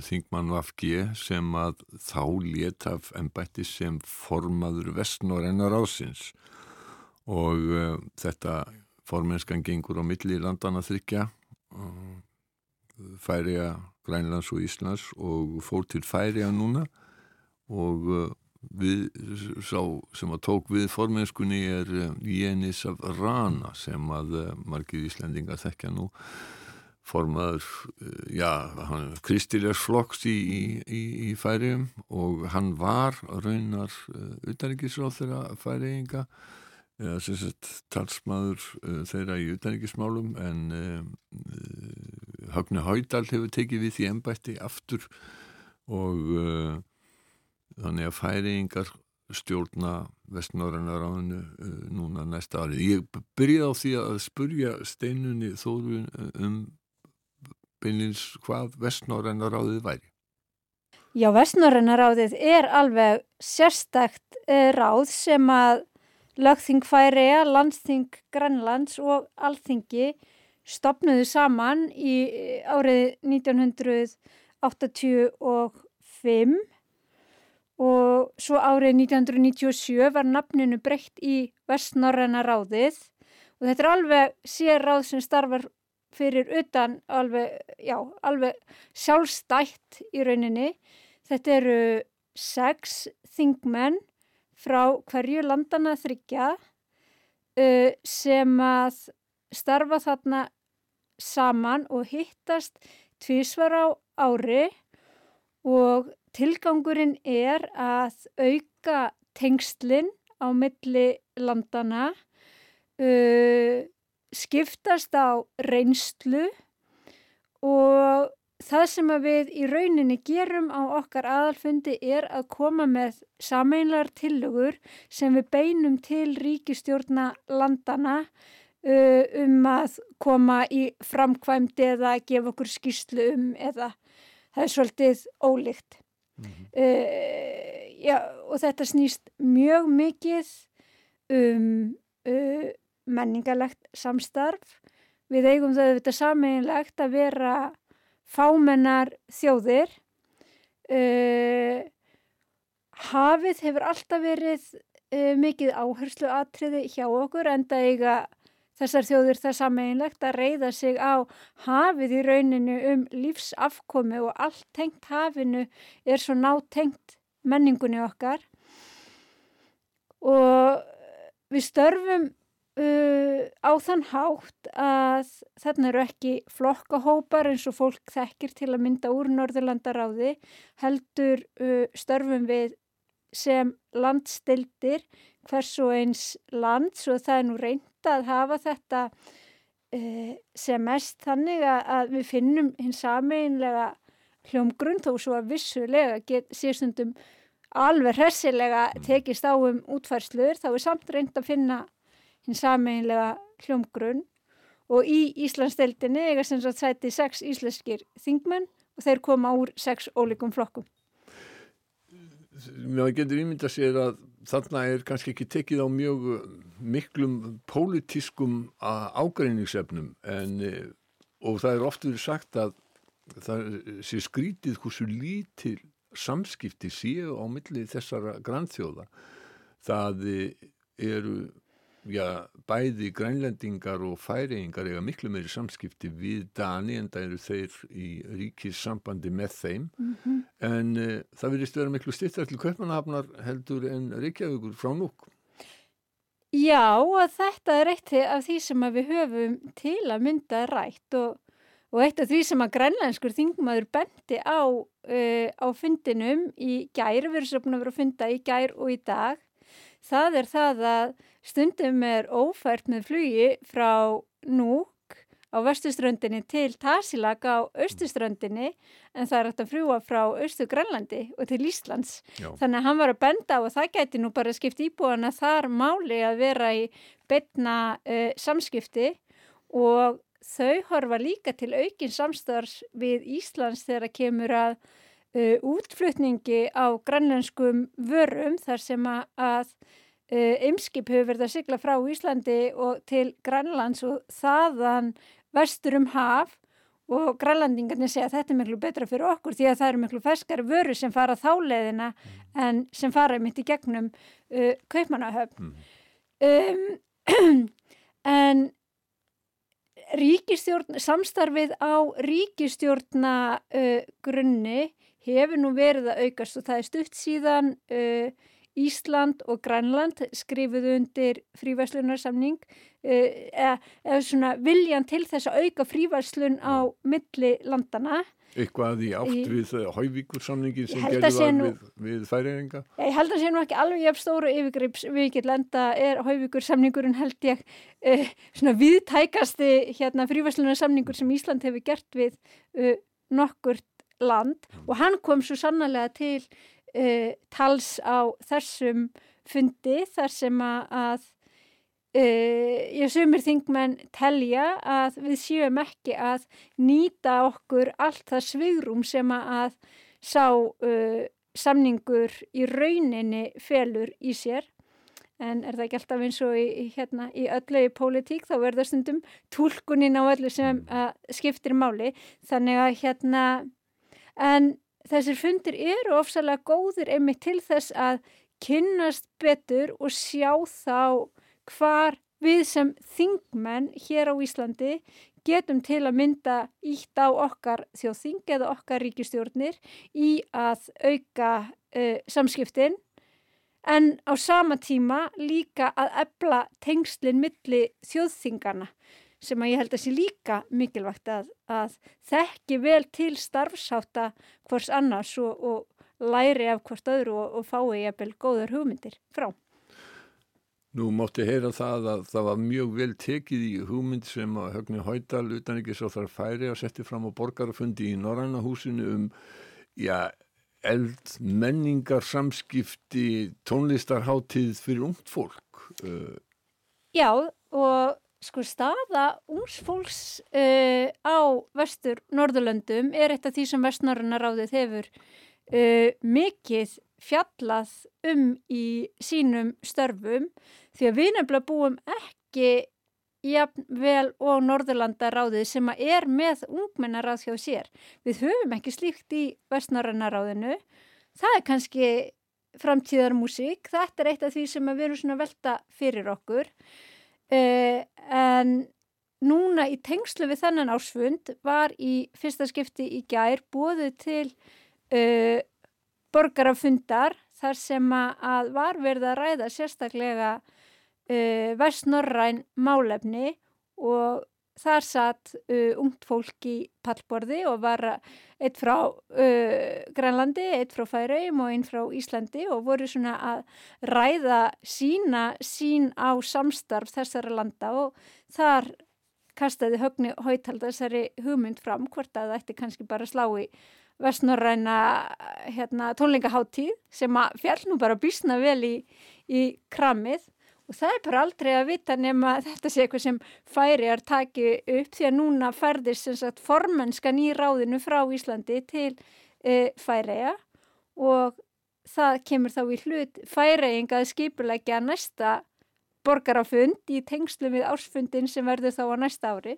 Þingmann Vafgi, sem að þá lét af embætti sem formaður vestnorennar ásins og uh, þetta formenskan gengur á milli landana þryggja, uh, Færiða, Grænlands og Íslands og fór til Færiða núna. Og uh, við, sá sem að tók við formenskunni er uh, Jenis af Rana sem að uh, margir Íslendingar þekkja nú. Formaður, uh, já, hann Kristilegs flokks í, í, í, færiðum og hann var raunar utanríkisráð þeirra færiðinga eða sem sagt talsmaður þeirra í utanríkismálum en Högni Haudal hefur tekið við því embætti aftur og þannig að færiðingar stjórna vestnorræna ráðinu uh, núna næsta árið. Ég byrjaði á því að spurja steinunni þóru um beinlins hvað vestnorræna ráðið væri. Já, Vestnorrænaráðið er alveg sérstakt uh, ráð sem að lögþing Færiða, landsþing Grænlands og alþingi stopnuðu saman í eh, árið 1985 og svo árið 1997 var nafninu breytt í Vestnorræna ráðið og þetta er alveg sér ráð sem starfar fyrir utan alveg, já, alveg sjálfstætt í rauninni. Þetta eru sex þingmenn frá hverju landana þryggja uh, sem að starfa þarna saman og hittast tvísvar á ári og tilgangurinn er að auka tengslinn á milli landana, uh, skiptast á reynslu og það sem við í rauninni gerum á okkar aðalfundi er að koma með sameinlar tillögur sem við beinum til ríkistjórna landana uh, um að koma í framkvæmdi eða gefa okkur skýrslu um eða það er svolítið ólíkt. Uh, já, og þetta snýst mjög mikið um uh, menningalegt samstarf. Við eigum það þetta sameinlegt að vera fámennar þjóðir. Uh, hafið hefur alltaf verið mikið áherslu atriði hjá okkur en það eiga þessar þjóðir það sameinlegt að reyða sig á hafið í rauninu um lífsafkomi og allt tengt hafinu er svo nátengt menningunni okkar. Og við störfum uh, á þann hátt að þarna eru ekki flokkahópar eins og fólk þekkir til að mynda úr Norðurlandaráði heldur uh, störfum við sem landstildir hvers og eins land svo það er nú reynda að hafa þetta uh, sem mest þannig að við finnum hins sameinlega hljómgrunn þó svo að vissulega get, sérstundum alveg hressilega tekist á um útfærslur þá er samt reynd að finna hins sameinlega hljómgrunn og í Íslandsdeildinni eiga sem sagt sæti sex íslenskir þingmenn og þeir koma úr sex ólíkum flokkum. Mér getur ímynda sér að þarna er kannski ekki tekið á mjög miklum pólitískum ágreiningsefnum en og það er oft verið sagt að það sé skrítið hversu lítil samskipti séu á milli þessara grannþjóða. Það eru já, bæði grænlendingar og færingar eiga miklu meiri samskipti við Dani en það eru þeir í ríkis sambandi með þeim mm -hmm. en uh, það verðist vera miklu styrtar til köpmanahafnar heldur en Reykjavíkur frá núk Já og þetta er eitt af því sem við höfum til að mynda rætt og Og eitt af því sem að grænlenskur þingmaður bendi á, uh, á fundinum í gær, við erum svo búin að vera að funda í gær og í dag, það er það að stundum er ófært með flugi frá Núk á vestuströndinni til Tarsilag á austuströndinni en það er hægt að fljúa frá austu Grænlandi og til Íslands. Já. Þannig að hann var að benda á að það gæti nú bara skipt íbúana þar máli að vera í betna uh, samskipti og þau horfa líka til aukin samstars við Íslands þegar að kemur að uh, útflutningi á grannlenskum vörum þar sem að, að uh, ymskip hefur verið að sigla frá Íslandi og til Grænlands og þaðan vestur um haf og grænlandingarnir segja að þetta er miklu betra fyrir okkur því að það eru miklu ferskari vöru sem fara þáleðina mm. en sem fara mitt í gegnum uh, kaupmanahöfn mm. um, en ríkistjórn, samstarfið á ríkistjórna uh, grunni hefur nú verið að aukast og það er stutt síðan uh, Ísland og Grænland skrifuðu undir frívæslunarsamning uh, eða, eða svona viljan til þess að auka frívæslun á milli landana Eitthvað í átt við hauvíkursamningin sem gerði var nú, við, við færiðinga? Ég held að sé nú ekki alveg jafn stóru yfirgrips vikið lenda er hauvíkursamningurinn held ég uh, svona viðtækasti hérna frívæslunarsamningur sem Ísland hefur gert við uh, nokkurt land mm. og hann kom svo sannlega til uh, tals á þessum fundi þar sem að uh, ég sumir þingmenn telja að við séum ekki að nýta okkur allt það svigrum sem að sá uh, samningur í rauninni felur í sér. En er það ekki alltaf eins og í, hérna, í öllu í pólitík þá verður stundum tólkunin á öllu sem skiptir máli. Þannig að hérna en þessir fundir eru ofsalega góðir einmitt til þess að kynnast betur og sjá þá hvar við sem þingmenn hér á Íslandi getum til að mynda ítt á okkar þjóðþing eða okkar ríkistjórnir í að auka uh, samskiptin. En á sama tíma líka að ebla tengslinn milli þjóðþingana sem að ég held að sé líka mikilvægt að, að þekki vel til starfsáta hvors annars og, og læri af hvort öðru og, og fái jafnvel góður hugmyndir frá. Nú mótti heyra það að það var mjög vel tekið í hugmynd sem að Högni Hóidal utan ekki svo þar færi að setja fram á borgarfundi í Norrannahúsinu um já, eld menningar samskipti tónlistarháttíð fyrir ungt fólk. Uh, já og sko staða úrs fólks uh, á vestur Norðurlöndum er eitt af því sem vestnorrana ráðið hefur uh, mikið fjallað um í sínum störfum því að við nefnilega búum ekki jafn vel og Norðurlanda ráðið sem að er með ungmennaráð hjá sér. Við höfum ekki slíkt í vestnorrana ráðinu. Það er kannski framtíðarmúsík. Þetta er eitt af því sem við erum svona velta fyrir okkur. Uh, en núna í tengslu við þennan ásfund var í fyrsta skipti í gær búið til uh, borgarafundar þar sem að var verið að ræða sérstaklega uh, vestnorræn málefni og þar satt uh, ungt fólk í pallborði og var eitt frá uh, Grænlandi, eitt frá Færaum og einn frá Íslandi og voru svona að ræða sína sín á samstarf þessara landa og þar kastaði högni hóitalda þessari hugmynd fram hvort að það ætti kannski bara slá í vestnorræna hérna, tónleikaháttíð sem að fjall nú bara bísna vel í, í kramið og það er bara aldrei að vita nema þetta sé eitthvað sem færi að taki upp því að núna færðist formenskan í ráðinu frá Íslandi til e, færiða og það kemur þá í hlut færiðing að skipulegja næsta borgarafund í tengslu við ársfundin sem verður þá á næsta ári.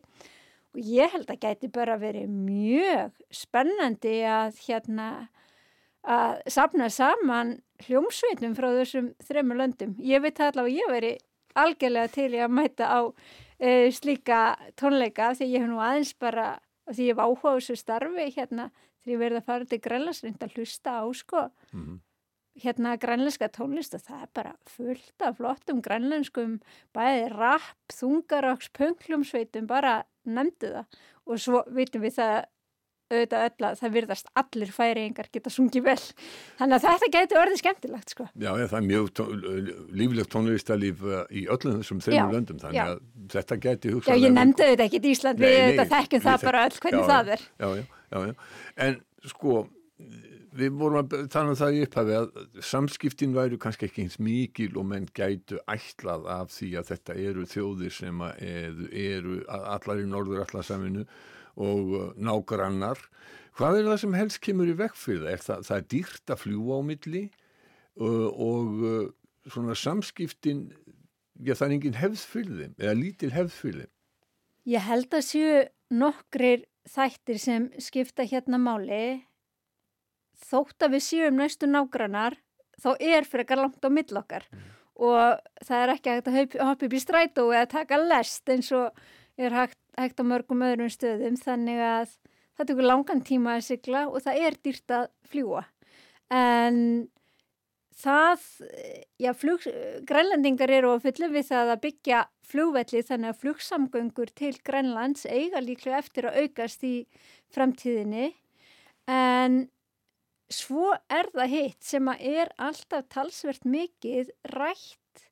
Og ég held að gæti bara verið mjög spennandi að hérna að sapna saman hljómsveitum frá þessum þremur löndum. Ég veit allavega að ég veri algjörlega til í að mæta á e, slíka tónleika því ég hef nú aðeins bara, því ég hef áhuga á þessu starfi hérna því ég verði að fara til grænlandsrind að hlusta á sko mm -hmm. hérna grænlenska tónlist og það er bara fullt af flottum grænlenskum bæði rapp, þungaraks, pönglumsveitum, bara nefndu það og svo vitum við það auðvitað öll að það virðast allir færiðingar geta sungið vel þannig að þetta getur orðið skemmtilegt sko. Já, það er mjög tón, líflegt tónlistalíf uh, í öllum þessum þreymur löndum þannig já. að þetta getur hugsað Já, ég nefndi auðvitað ekki í Ísland nei, við nei, þekkjum það bara öll hvernig já, það er já, já, En sko við vorum að tala um það í upphafi að samskiptin væru kannski ekki eins mikil og menn gætu ætlað af því að þetta eru þjóðir sem eru, eru allar í norður allar saminu og uh, nágrannar. Hvað er það sem helst kemur í vekk fyrir það? Er það, það er dýrt að fljúa á milli uh, og uh, svona samskiptin, já það er engin hefð fyrir þeim eða lítil hefð fyrir þeim. Ég held að séu nokkrir þættir sem skipta hérna máli þótt að við séum næstu nágrannar þá er eitthvað langt á millokkar mm. og það er ekki hægt að hoppa upp í strætó eða taka lest eins og er hægt, hægt á mörgum öðrum stöðum þannig að það tekur langan tíma að sigla og það er dýrt að fljúa en það, já, flug, grænlandingar eru á fullu við það að byggja flugvelli þannig að flugsamgöngur til Grænlands eiga líklega eftir að aukast í framtíðinni. En svo er það hitt sem að er alltaf talsvert mikið rætt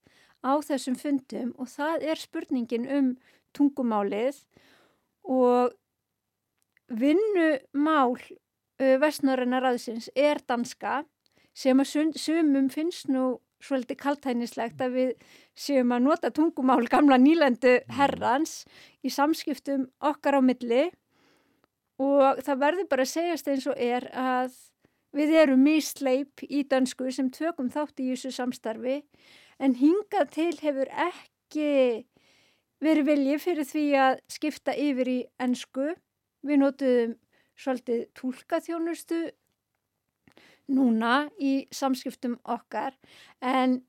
á þessum fundum og það er spurningin um tungumálið og vinnumál uh, vestnorðina ræðsins er danska sem að sumum finnst nú svolítið kaltænislegt að við séum að nota tungumál gamla nýlendu herrans í samskiptum okkar á milli. Og það verður bara að segjast eins og er að við erum mísleip í dansku sem tökum þátt í þessu samstarfi en hingað til hefur ekki verið viljið fyrir því að skipta yfir í ennsku. Við notuðum svolítið tólkaþjónustu núna í samskiptum okkar en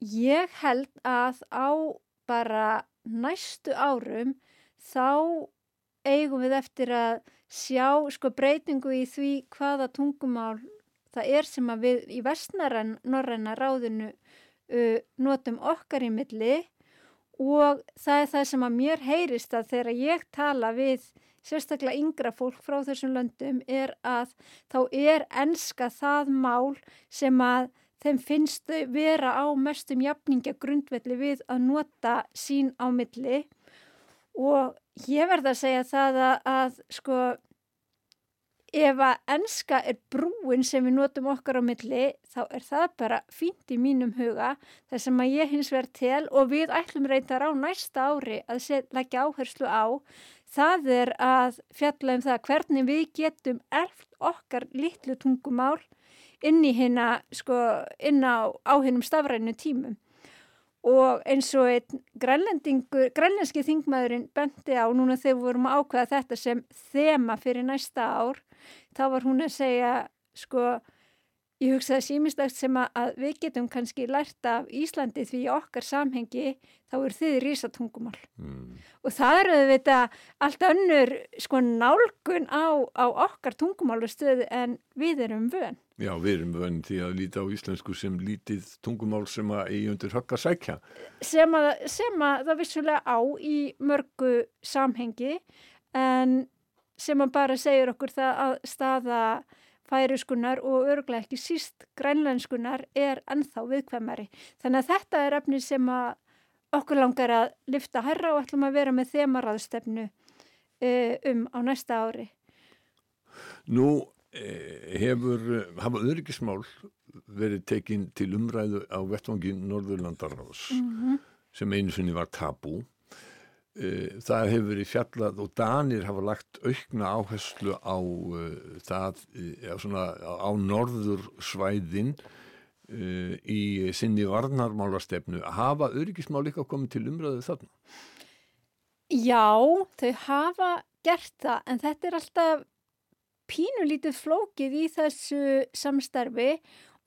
ég held að á bara næstu árum þá eigum við eftir að sjá sko breytingu í því hvaða tungumál það er sem að við í vestnaran norræna ráðinu uh, notum okkar í milli og það er það sem að mér heyrist að þegar ég tala við sérstaklega yngra fólk frá þessum löndum er að þá er enska það mál sem að þeim finnst þau vera á mestum jafninga grundvelli við að nota sín á milli. Og ég verða að segja það að, að sko ef að enska er brúin sem við notum okkar á milli þá er það bara fínt í mínum huga. Þar sem að ég hins verð til og við ætlum reyndar á næsta ári að leggja áherslu á það er að fjalla um það hvernig við getum erft okkar litlu tungumál inn í hérna sko inn á, á hinnum stafrænu tímum. Og eins og einn grænlenski þingmaðurinn bendi á núna þegar við vorum að ákveða þetta sem þema fyrir næsta ár þá var hún að segja sko ég hugsaði símistagt sem að við getum kannski lært af Íslandi því okkar samhengi þá er þið rísatungumál mm. og það eru þetta allt önnur sko nálgun á, á okkar tungumálustöðu en við erum vön Já, við erum vönn því að líta á íslensku sem lítið tungumál sem að eigi undir högg að sækja. sem að, sem að það vissulega á í mörgu samhengi en sem að bara segir okkur það að staða færiskunar og örglega ekki síst grænlenskunar er ennþá viðkvæmari. Þannig að þetta er efni sem okkur langar að lifta herra og ætlum að vera með þemaraðstefnu uh, um á næsta ári. Nú eh, hefur, hafa öryggismál verið tekinn til umræðu á vettvangi Norðurlandaráðs sem einu sinni var tabú. Eh, Það hefur verið fjallað og Danir hafa lagt aukna áherslu á uh, það, uh, svona, á norðursvæðin uh, í sinni varnarmálastefnu. Hafa öryggismál líka komið til umræðu þarna? Já, þau hafa gert það en þetta er alltaf pínulítið flókið í þessu samstarfi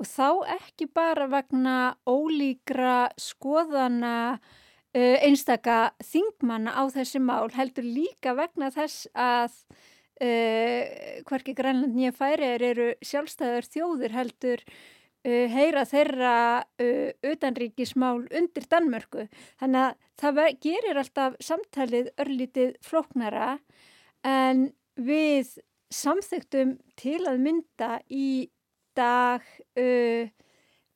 og þá ekki bara vegna ólíkra skoðana einstaka þingmanna á þessi mál heldur líka vegna þess að uh, hverki Grænland nýja færiðar eru sjálfstæðar þjóðir heldur uh, heyra þeirra uh, utanríkismál undir Danmörku. Þannig að það gerir alltaf samtalið örlítið flóknara en við samþyktum til að mynda í dag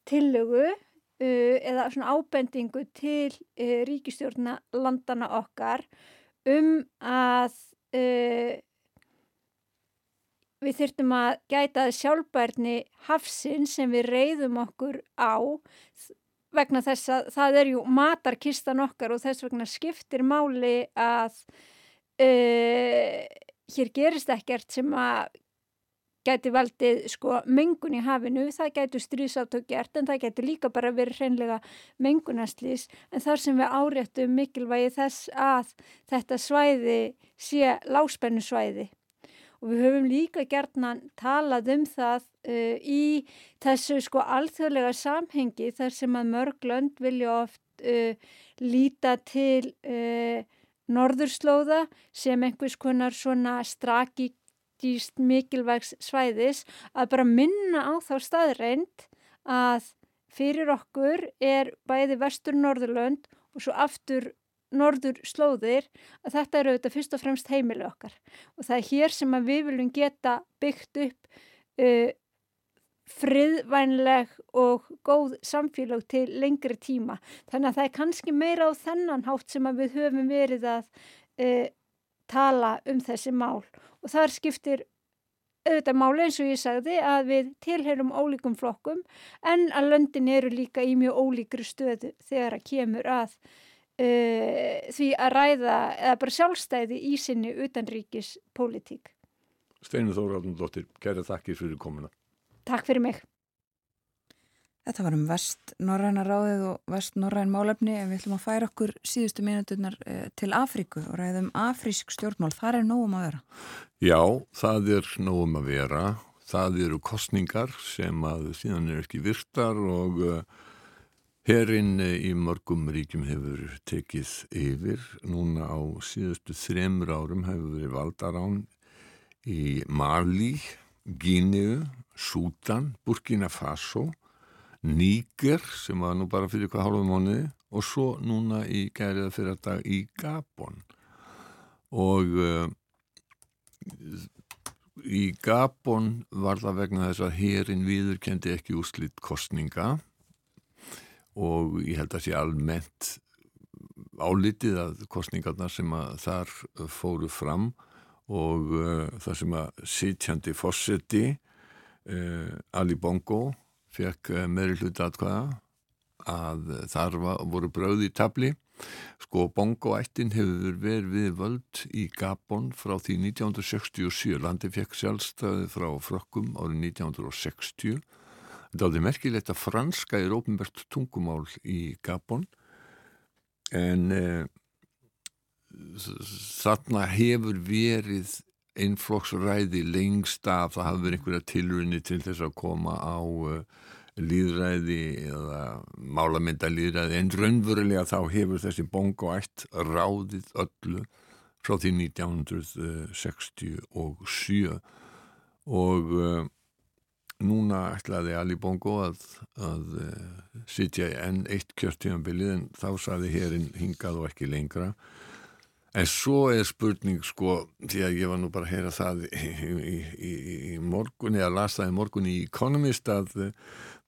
tillögu uh, eða svona ábendingu til uh, ríkistjórna landana okkar um að uh, við þyrftum að gæta sjálfbærni hafsinn sem við reyðum okkur á vegna þess að það er jú matarkistan okkar og þess vegna skiptir máli að uh, hér gerist ekkert sem að gæti valdið sko mengun í hafinu, það gætu stríðsátök gert en það gæti líka bara verið hreinlega mengunarslýs en þar sem við áréttum mikilvægi þess að þetta svæði sé láspennu svæði og við höfum líka gertnan talað um það uh, í þessu sko alþjóðlega samhengi þar sem að mörg lönd vilja oft uh, líta til uh, norðurslóða sem einhvers konar svona strakíst mikilvægs svæðis að bara minna á þá staðreind að fyrir okkur er bæði vestur Norðurlönd og svo aftur norður slóðir að þetta eru auðvitað fyrst og fremst heimili okkar og það er hér sem við viljum geta byggt upp uh, friðvænleg og góð samfélag til lengri tíma. Þannig að það er kannski meira á þennan hátt sem við höfum verið að uh, tala um þessi mál og þar skiptir auðvitað máli eins og ég sagði að við tilherum ólíkum flokkum en að löndin eru líka í mjög ólíkri stöðu þegar að kemur að uh, því að ræða eða bara sjálfstæði í sinni utanríkis pólitík. Steinu Þóraldundóttir, kæra þakkir fyrir komuna. Takk fyrir mig. Þetta var um vest-norræna ráðið og vest-norræn málefni en við ætlum að færa okkur síðustu mínuturnar eh, til Afríku og ræðum afrísk stjórnmál. Það er nógum að vera. Já, það er nógum að vera. Það eru kostningar sem að síðan er ekki virtar og uh, herinn í mörgum ríkjum hefur tekið yfir. Núna á síðustu þremur árum hefur verið valdarán í Mali, Gíneu, Sútan, Burkina Faso, Níger sem var nú bara fyrir hvað hálfum mánuði og svo núna í gæriða fyrir þetta í Gabon. Og uh, í Gabon var það vegna þess að herin viðurkendi ekki úrslitt kostninga og ég held að sé almennt álitið að kostningarnar sem að þar fóru fram og uh, það sem að sitjandi fósetti uh, Ali Bongo fekk uh, meðri hluti atkvæða að þar var, voru bröði í tabli sko Bongo-ættin hefur verið við völd í Gabon frá því 1967 landi fekk sjálfstæði frá frökkum árið 1960 þetta alveg merkilegt að franska er ópenbært tungumál í Gabon. En eh, þarna hefur verið einflokksræði lengst af það hafa verið einhverja tilrunni til þess að koma á uh, líðræði eða málamynda líðræði en raunverulega þá hefur þessi bongo ætt ráðið öllu frá því 1967 og uh, núna ætlaði Ali Bongo að, að uh, sitja í enn eitt kjörtíðanbilið en þá saði hérinn hingað og ekki lengra en svo er spurning sko því að ég var nú bara að heyra það í, í, í, í morgun eða las það í morgun í Economist að uh,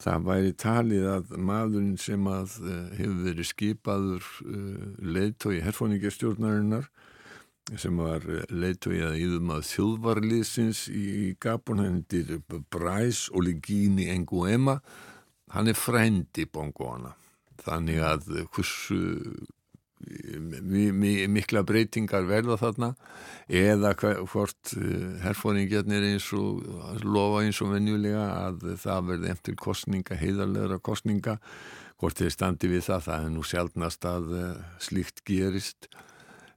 það væri talið að maðurinn sem að uh, hefur verið skipaður leiðtói herfóningarstjórnarinnar sem var leiðtói að íðum að þjóðvarliðsins í Gabon, hann er Bryce Oligini Nguema hann er frendi bongoana þannig að hversu mikla breytingar verða þarna eða hvort herfóringjarnir eins og lofa eins og venjulega að það verði eftir kostninga, heiðarlegra kostninga hvort þeir standi við það, það er nú sjálfnast að slíkt gerist.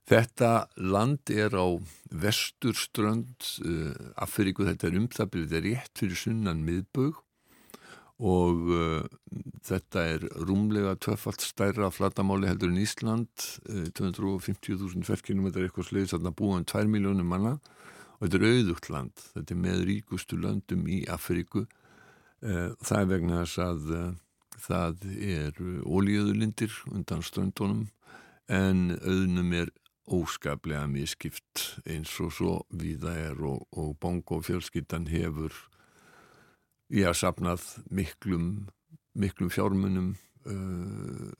Þetta land er á vesturströnd Afríku, þetta er umþapil, þetta er rétt fyrir sunnan miðbög og uh, þetta er rúmlega tvöfalt stærra flatamáli heldur en Ísland, uh, 250.000 ferkilometrar eitthvað sleiðis, þarna búin 2 miljónum manna. Og þetta er auðugt land, þetta er með ríkustu landum í Afríku. Uh, það er vegna þess að uh, það er ólíöðulindir undan ströndunum. En auðnum er óskaplega miskipt eins og svo viða er og, og bongo fjölskyttan hefur ég har sapnað miklum miklum fjármunum uh,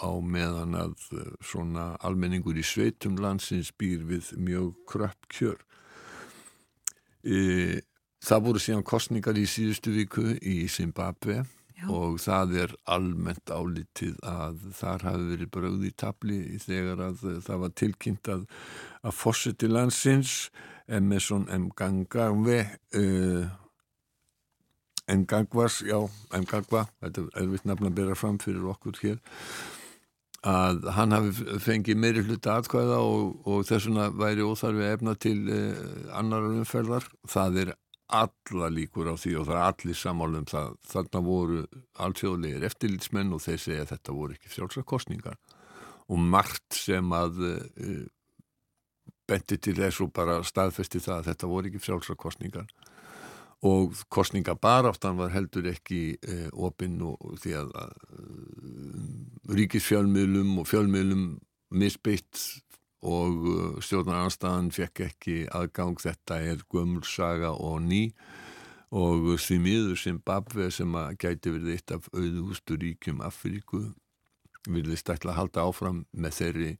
á meðan að uh, svona almenningur í sveitum landsins býr við mjög kröpp kjör e, það voru síðan kostningar í síðustu viku í Zimbabwe Já. og það er almennt álitið að þar hafi verið bröð í tabli þegar að það var tilkynnt að að fórseti landsins Emerson Mgangagwe uh, Mgangvas já, Mgangva þetta er vitt nafn að bera fram fyrir okkur hér að hann hafi fengið meiri hluta atkvæða og, og þessuna væri óþarfi efna til uh, annar umferðar. Það er alla líkur á því og það er allir samálum það. Þarna voru alltjóðlegir eftirlitsmenn og þeir segja að þetta voru ekki sjálfsakostningar og margt sem að uh, benti til þess og bara staðfesti það að þetta voru ekki sjálfsakostningar og kostningabaráttan var heldur ekki uh, opinn því að uh, ríkisfjölmiðlum og fjölmiðlum misbeitt og uh, stjórnarnarstaðan fekk ekki aðgang. Þetta er gömulsaga og ný og því miður Zimbabwe sem að gæti verið eitt af auðvustu ríkjum Afríku vilðist ætla að halda áfram með þeirri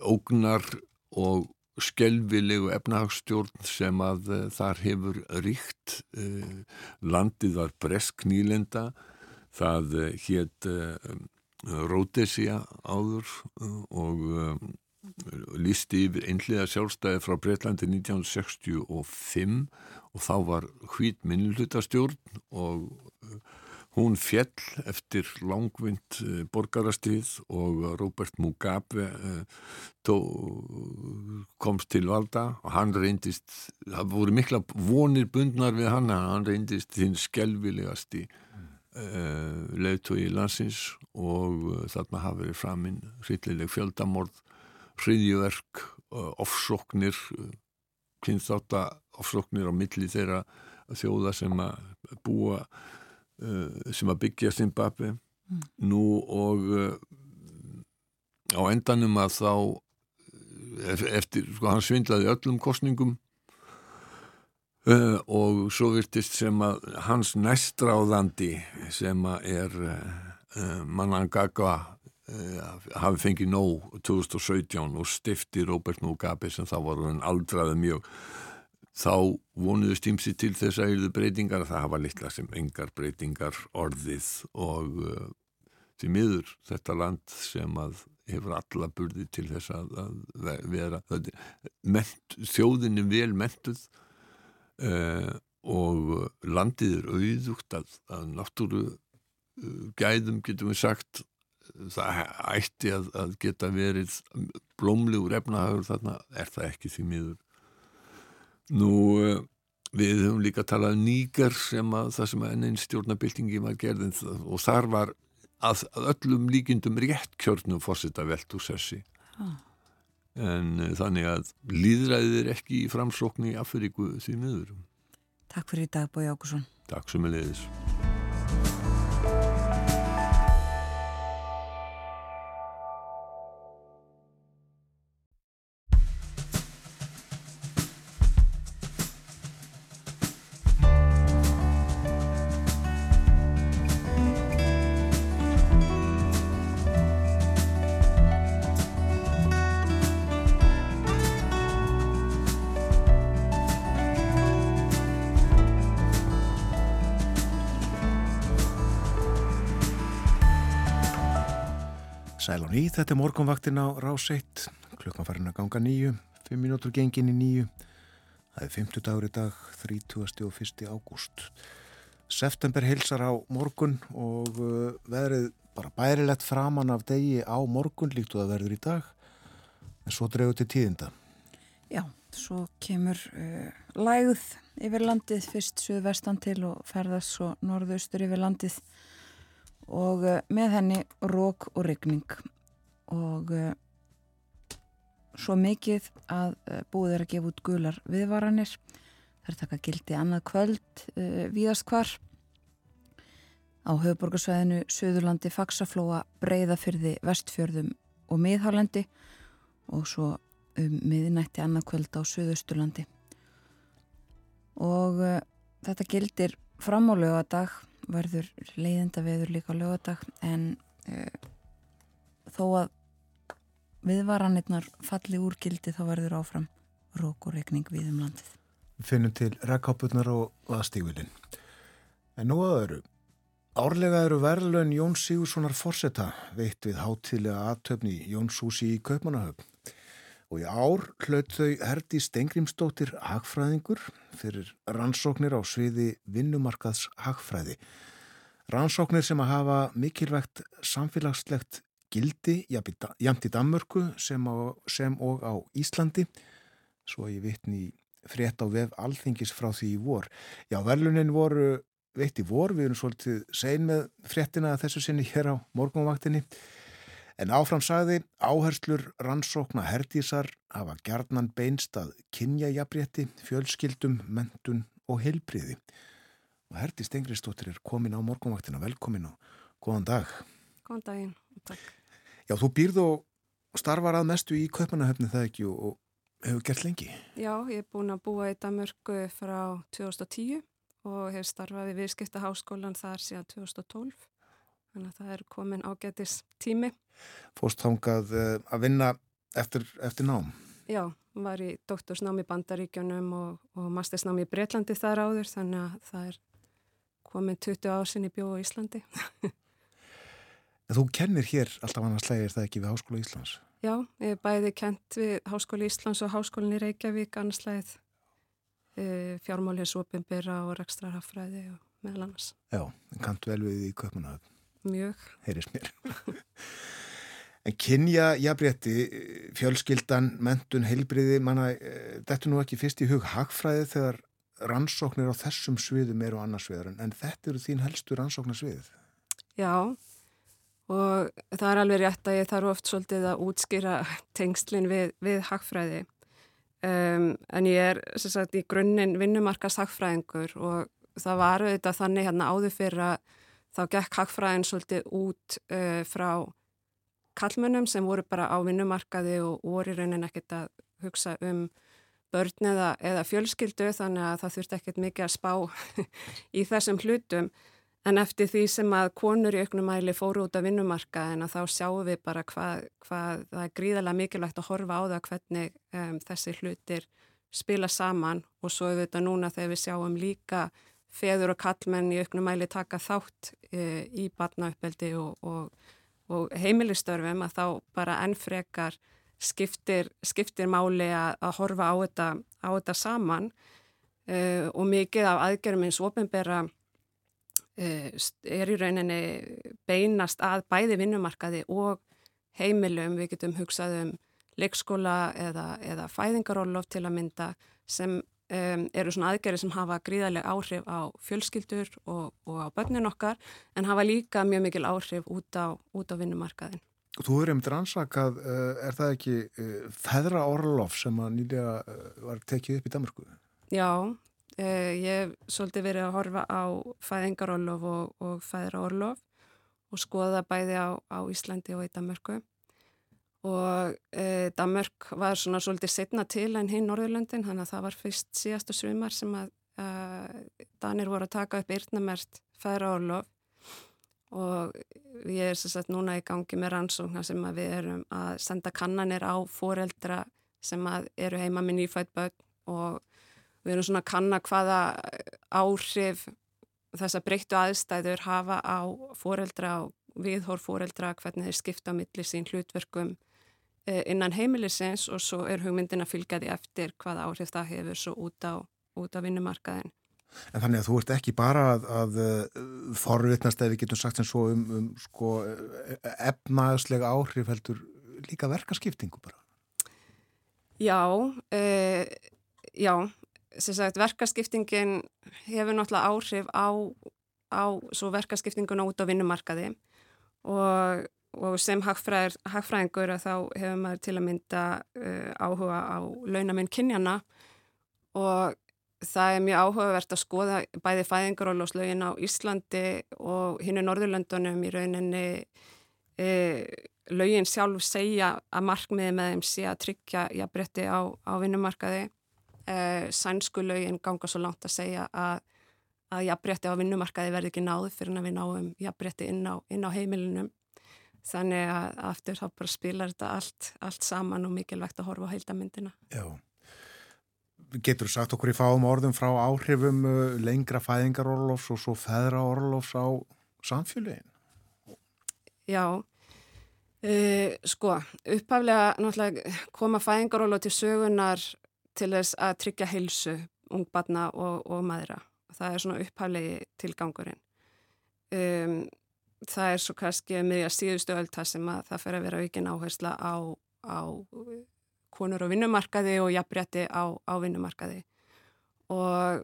ógnar og skelvilegu efnahagstjórn sem að uh, þar hefur ríkt uh, landið var bresk nýlenda. Það uh, hétt Rhodesia áður og lísti yfir einhliða sjálfstæði frá Breitlandi 1965 og þá var hvít minnulutastjórn og hún fjell eftir langvind uh, borgarastrið og Robert Mugabe tó, komst til valda. Og hann reyndist, það voru mikla vonir bundnar við hann, hann reyndist þinn skelvilegasti uh, leðtói í landsins og þarna hafi verið framinn hryllileg fjöldamorð hriðjuverk, ofsóknir, kynþáta ofsóknir á milli þeirra þjóða sem að búa, sem að byggja Zimbabwe. Mm. Nú og á endanum að þá, eftir, sko hann svindlaði öllum kostningum og svo virtist sem að hans næstráðandi sem að er Manangagwa Eh, hafi fengið nóg 2017 og stifti Robert Mugabe sem þá var hann aldraði mjög þá vonuðu stýmsi til þess að eruðu breytingar. Það hafa litla sem engar breytingar orðið og uh, því miður þetta land sem að hefur alla burði til þess að, að vera ment, þjóðinni vel mentuð uh, og landið er auðugt að, að náttúru uh, gæðum getum við sagt. Það ætti að, að geta verið blómlegur efnahagur þarna er það ekki því miður nú eh, við höfum líka talað um nýgar sem að það sem að enn einn stjórnabildingi var gerðin og þar var að, að öllum líkindum rétt kjörnum fórseta velt úr sessi ah. en uh, þannig að líðræðið er ekki í framsókn í Afríku því miður Takk fyrir í dag Bói Ákusson Takk sem er leiðis. Þetta er morgunvaktin á rás 1, klukkan farin að ganga nýju, 5 minútur gengin í nýju. Það er 50 dagur í dag, 30. og 1. ágúst. September hilsar á morgun og uh, veðrið bara bærilegt framann af degi á morgun líkt og það verður í dag, en svo drefur til tíðinda. Já, svo kemur uh, lægð yfir landið, fyrst suðvestan til og ferðast svo norðaustur yfir landið og uh, með henni rók og regning og uh, svo mikið að uh, búið er að gefa út gular viðvaranir. Þar taka gildi annað kvöld víðast hvar. Á höfuborgarsvæðinu Suðurlandi, Faxaflóa, Breiðafyrði Vestfjörðum og Miðhálendi. Og svo um miðinætti annað kvöld á Suðausturlandi. Og þetta gildir framálega dag verður leiðenda veður líka á lögadag en uh, þó að viðvaranirnar falli úr gildi þá verður áfram rók og regning við um landið. Finnum til rekkápurnar og aðstígvilin. En nú að öru. Árlega eru verðlun Jón Sigurssonar Forsetta veitt við hátilega aðtöfni Jónshúsi í Kaupmannahöfn. Og í ár hlaut þau Herdi Stengrimsdóttir hagfræðingur fyrir rannsóknir á sviði vinnumarkaðs hagfræði. Rannsóknir sem að hafa mikilvægt samfélagslegt gildi jamt í Danmörku sem, á, sem og á Íslandi. Svo ég vitni frétt á vef alþingis frá því í vor. Já, verðlunin voru veitt í vor, við erum svolítið sein með fréttina þessu sinni hér á morgunvaktinni. En áfram sagði áherslur rannsókna herdísar hafa gerðnan beinstað kynjajabrétti, fjölskyldum, mentun og heilbriði. Og Herdi Stengristóttir er komin á morgunvaktina, velkomin og góðan dag. Góðan daginn, takk. Já, þú býrð og starfar að mestu í Kaupanahöfni það ekki og hefur gert lengi. Já, ég er búin að búa í Damörgu frá 2010 og hef starfað í viðskipta háskólan þar síðan 2012. Þannig að það er komin ágætis tími. Fórst þángað uh, að vinna eftir, eftir nám? Já, var í doktorsnámi í Bandaríkjunum og, og mastersnámi í Breitlandi þar áður þannig að það er komin 20 ásinn í bjóð á Íslandi. En þú kennir hér alltaf annars slegir það ekki við Háskóla Íslands? Já, ég er bæði kent við Háskóla Íslands og Háskólinni Reykjavík annars slegið e, fjármálið sopinbyrra og rekstrarhaffræði og meðal annars. Já, en kanntu vel við í Kaupanahöfn? Mjög. Heyris mér. en kynja, jafnrétti, fjölskyldan, mentun, heilbriði, manna, þetta er nú ekki fyrst í hug hagfræði þegar rannsóknir á þessum sviðum eru annars sviður, en þetta eru þín helstu rannsóknarsvið. Já, og það er alveg rétt að ég þarf oft svolítið að útskýra tengslinn við, við hagfræði. Um, en ég er sagt, í grunninn vinnumarkast hagfræðingur og það var auðvitað þannig hérna áður fyrir að þá gekk hagfræðin svolítið út uh, frá kallmönnum sem voru bara á vinnumarkaði og voru í raunin ekkert að hugsa um börn eða, eða fjölskyldu þannig að það þurfti ekkert mikið að spá í þessum hlutum en eftir því sem að konur í auknum mæli fóru út af vinnumarkaðin að þá sjáum við bara hvað, hvað það er gríðarlega mikilvægt að horfa á það hvernig um, þessi hlutir spila saman. Og svo er þetta núna þegar við sjáum líka feður og kallmenn í auknum mæli taka þátt e, í barnauppeldi og, og, og heimilistörfum að þá bara ennfrekar skiptir, skiptir máli að, að horfa á þetta, á þetta saman. E, og mikið af aðgerðum eins ofinbera er í rauninni beinast að bæði vinnumarkaði og heimilum, við getum hugsað um leikskóla eða, eða fæðingarólof til að mynda sem um, eru svona aðgerri sem hafa gríðarlega áhrif á fjölskyldur og, og á börnin okkar en hafa líka mjög mikil áhrif út á, út á vinnumarkaðin. Þú er um dransakað, uh, er það ekki uh, feðra orlof sem að nýlega var tekið upp í Danmarku? Já, Uh, ég hef svolítið verið að horfa á fæðingarorlof og, og fæðraorlof og skoða bæði á, á Íslandi og í Danmörku. Og uh, Danmörk var svona svolítið setna til en hinn Norðurlöndin þannig að það var fyrst síðastu svimar sem að uh, Danir voru að taka upp yrnamert fæðraorlof. Og ég er sér sagt núna í gangi með rannsóknar sem að við erum að senda kannanir á foreldra sem að eru heima með nýfætt börn og við erum svona að kanna hvaða áhrif þessa breyttu aðstæður hafa á foreldra og viðhór foreldra, hvernig þeir skipta á milli sín hlutverkum eh, innan heimilisins og svo er hugmyndin að fylgja því eftir hvaða áhrif það hefur svo út á, út á vinnumarkaðin. En þannig að þú ert ekki bara að, að forvitnast eða við getum sagt sem svo um, um sko, efnaðslega áhrif heldur líka verkaskiptingu bara. Já, uh, já, sagt verkaskiptingin hefur náttúrulega áhrif á, á svo verkaskiptinguna út á vinnumarkaði. Og, og sem hagfræðingur þá hefur maður til að mynda uh, áhuga á launaminn kynjana og það er mjög áhugavert að skoða bæði fæðingarólóslögin á Íslandi og hinnu Norðurlöndunum í rauninni e, lögin sjálf segja að markmiði með þeim sé að tryggja jafnbretti á, á vinnumarkaði e, sænsku lögin ganga svo langt að segja að, að jafnbretti á vinnumarkaði verði ekki náðu fyrir að við náum jafnbretti inn á, inn á heimilunum þannig að aftur þá bara spilar þetta allt, allt saman og mikilvægt að horfa á heildamindina Já. Getur þú sagt okkur í fáum orðum frá áhrifum uh, lengra fæðingarorlofs og svo feðraorlofs á samfélagin? Já, uh, sko, upphaflega koma fæðingarorlof til sögunar til þess að tryggja heilsu ungbarna og, og maðra. Það er svona upphaflegi tilgangurinn. Um, það er svo kannski miðja síðustu öll það sem að það fer að vera aukin áhersla á, á konur á vinnumarkaði og jafnbretti á, á vinnumarkaði og,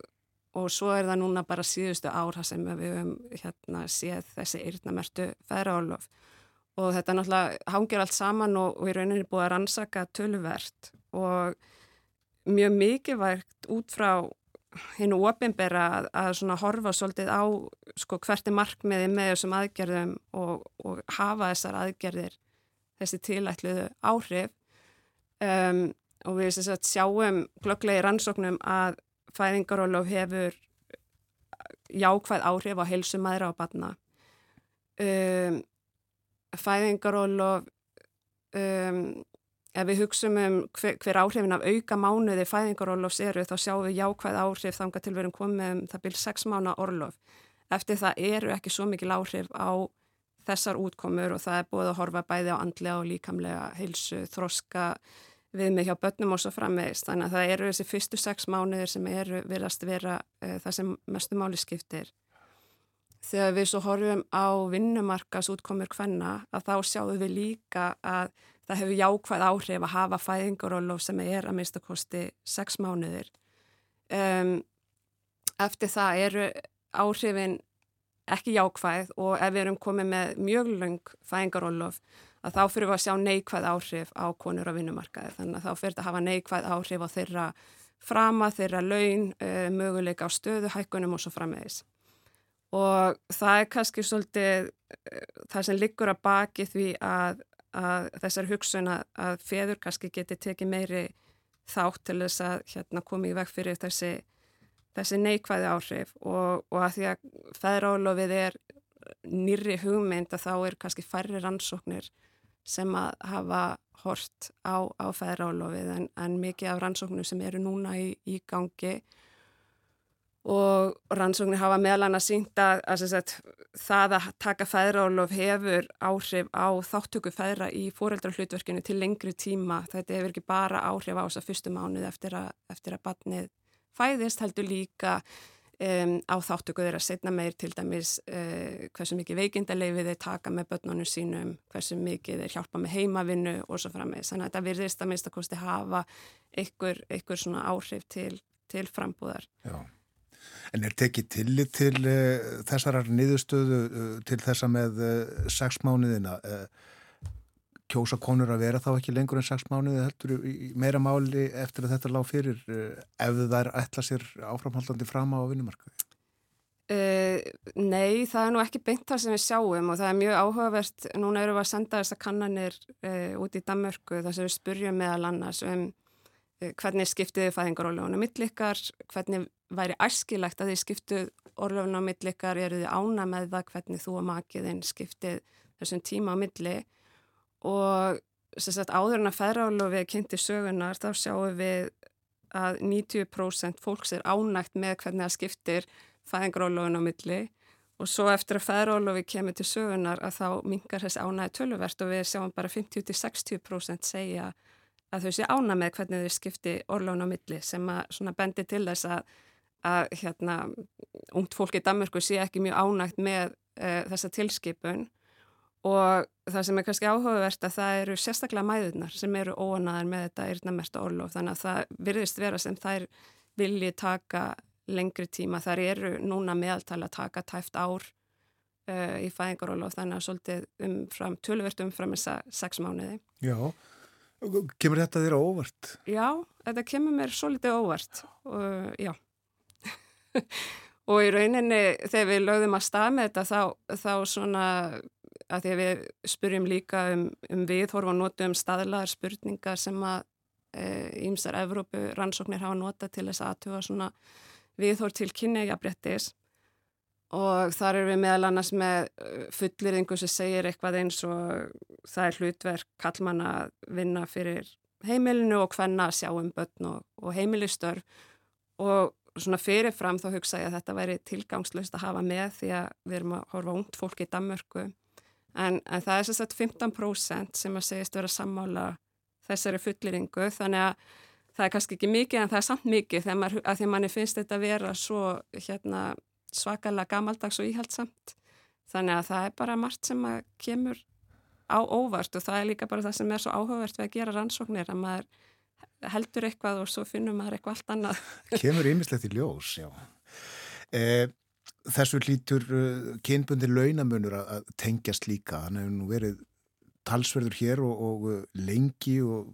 og svo er það núna bara síðustu ára sem við höfum hérna séð þessi eirnamertu feðraálof og þetta náttúrulega hangir allt saman og, og í rauninni búið að rannsaka töluvert og mjög mikilvægt út frá hennu ofinbera að, að svona horfa svolítið á sko hvert er markmiði með þessum aðgerðum og, og hafa þessar aðgerðir þessi tilætluðu áhrif. Um, og við sagt, sjáum glöglega í rannsóknum að fæðingarólof hefur jákvæð áhrif á helsumæðra á batna um, fæðingarólof um, ef við hugsaum um hver, hver áhrifin af auka mánuði fæðingarólofs eru þá sjáum við jákvæð áhrif þanga til verum komið um það byrj 6 mánu orlof eftir það eru ekki svo mikil áhrif á þessar útkomur og það er búið að horfa bæði á andlega og líkamlega heilsu, þroska við mig hjá börnum og svo framvegist. Þannig að það eru þessi fyrstu sex mánuðir sem eru viðrast vera uh, það sem mestu máli skiptir. Þegar við svo horfum á vinnumarkas útkomur hvenna að þá sjáum við líka að það hefur jákvæð áhrif að hafa fæðingarólof sem er að mista kosti sex mánuðir. Um, eftir það eru áhrifin ekki jákvæð og ef við erum komið með mjög lang fæðingarólof að þá fyrir við að sjá neikvæð áhrif á konur á vinnumarkaði þannig að þá fyrir þetta að hafa neikvæð áhrif á þeirra frama, þeirra laun, uh, möguleika á stöðu, hækkunum og svo frammeðis. Og það er kannski svolítið uh, það sem liggur að baki því að, að þessar hugsun að, að feður kannski geti tekið meiri þátt til þess að hérna, komi í veg fyrir þessi, þessi neikvæði áhrif og, og að því að feðrálofið er nýri hugmynd að þá er kannski færri rannsóknir sem að hafa hort á, á feðrálofið en, en mikið af rannsóknum sem eru núna í, í gangi og rannsóknir hafa meðlan að sínta að sagt, það að taka feðrálof hefur áhrif á þáttöku feðra í fóreldrarhlutverkinu til lengri tíma. Þetta hefur ekki bara áhrif á þess að fyrstu mánuð eftir að, eftir að batnið fæðist heldur líka um, á þáttöku þeirra setna meir til dæmis uh, hversu mikið veikindaleifið þeir taka með börnunum sínum, hversu mikið þeir hjálpa með heimavinnu og svo frammeins. Þannig að þetta virðist að minnst að kosti hafa einhver, einhver svona áhrif til, til frambúðar. Já. En er tekið tillit til uh, þessarar niðurstöðu uh, til þessa með uh, sex mánuðina? kjósa konur að vera þá ekki lengur en 6 mánuði heldur í meira máli eftir að þetta lág fyrir ef þær ætla sér áframhaldandi fram á vinnumarkaði? Nei, það er nú ekki beint það sem við sjáum og það er mjög áhugavert, núna eru við að senda þessar kannanir út í Danmörku þar sem við spurjum meðal annars um hvernig skiptiði fæðingarólöfunum millikar, hvernig væri æskilegt að þið skiptuð orðlöfun á millikar, eru þið ána með það hvernig þú og makiðinn skiptið þessum tíma á milli. Og sagt, áður en að ferðarlofi kynnti sögunar þá sjáum við að 90% fólks er ánægt með hvernig það skiptir fæðingrólofun á milli. Og svo eftir að ferðarlofi kemur til sögunar að þá mingar þessi ánægi töluvert og við sjáum bara 50-60% segja að þau sé ána með hvernig þau skipti orlofun á milli sem að bendi til þess að, að hérna, ungt fólk í Danmörku sé ekki mjög ánægt með uh, þessa tilskipun og það sem er kannski áhugavert að það eru sérstaklega mæðunar sem eru óanaðar með þetta eirnamerta orlof þannig að það virðist vera sem þær vilji taka lengri tíma þar eru núna meðaltala að taka tæft ár uh, í fæðingarólof þannig að svolítið umfram, tölvert umfram þessa sex mánuði. Já, kemur þetta þér óvart? Já, þetta kemur mér svolítið óvart og já. og í rauninni þegar við lögðum að stað með þetta þá, þá svona að því að við spurjum líka um, um viðhorf og notum staðlaðar spurningar sem að ímsar e, Evrópu rannsóknir hafa nota til þess aðtuga svona viðhorf til kynnegjabrettis og þar erum við meðal annars með e, fullirðingu sem segir eitthvað eins og það er hlutverk kallmann að vinna fyrir heimilinu og hvenna að sjá um börn og, og heimilistörf. Og svona fyrirfram þá hugsa ég að þetta væri tilgangslust að hafa með því að við erum að horfa ungt fólk í Danmörku En, en það er sagt 15% sem að segist vera sammála þessari fulliringu þannig að það er kannski ekki mikið en það er samt mikið þegar maður, að því manni finnst þetta að vera svo hérna, svakalega gamaldags og íhaldsamt. Þannig að það er bara margt sem kemur á óvart og það er líka bara það sem er svo áhugavert við að gera rannsóknir að maður heldur eitthvað og svo finnum maður eitthvað allt annað. Kemur ýmislegt í ljós, já. Eh, þessu lítur uh, kynbundi launamunur að tengjast líka hann hefur nú verið talsverður hér og, og uh, lengi og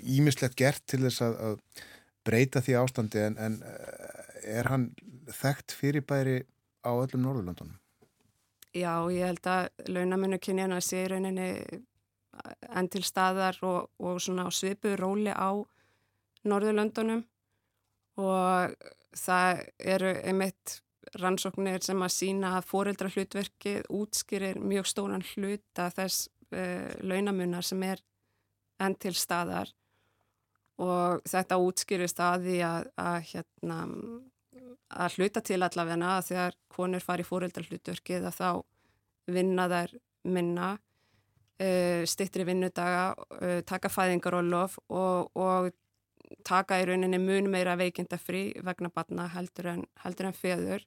ímislegt gert til þess að, að breyta því ástandi en, en er hann þekkt fyrirbæri á öllum Norðurlandunum? Já, ég held að launamunur kynjana sé rauninni enn til staðar og, og svona svipu róli á Norðurlandunum og það eru einmitt rannsóknir sem að sína að foreldra hlutverkið útskýrir mjög stóran hluta þess uh, launamunar sem er enn til staðar. Og þetta útskýrist að því að, að, hérna, að hluta til allavegna að þegar konur fari foreldra hlutverkið að þá vinna þær minna stittri vinnudaga, uh, taka fæðingarólof og, og taka í rauninni mun meira veikinda frí vegna batna heldur en, heldur en feður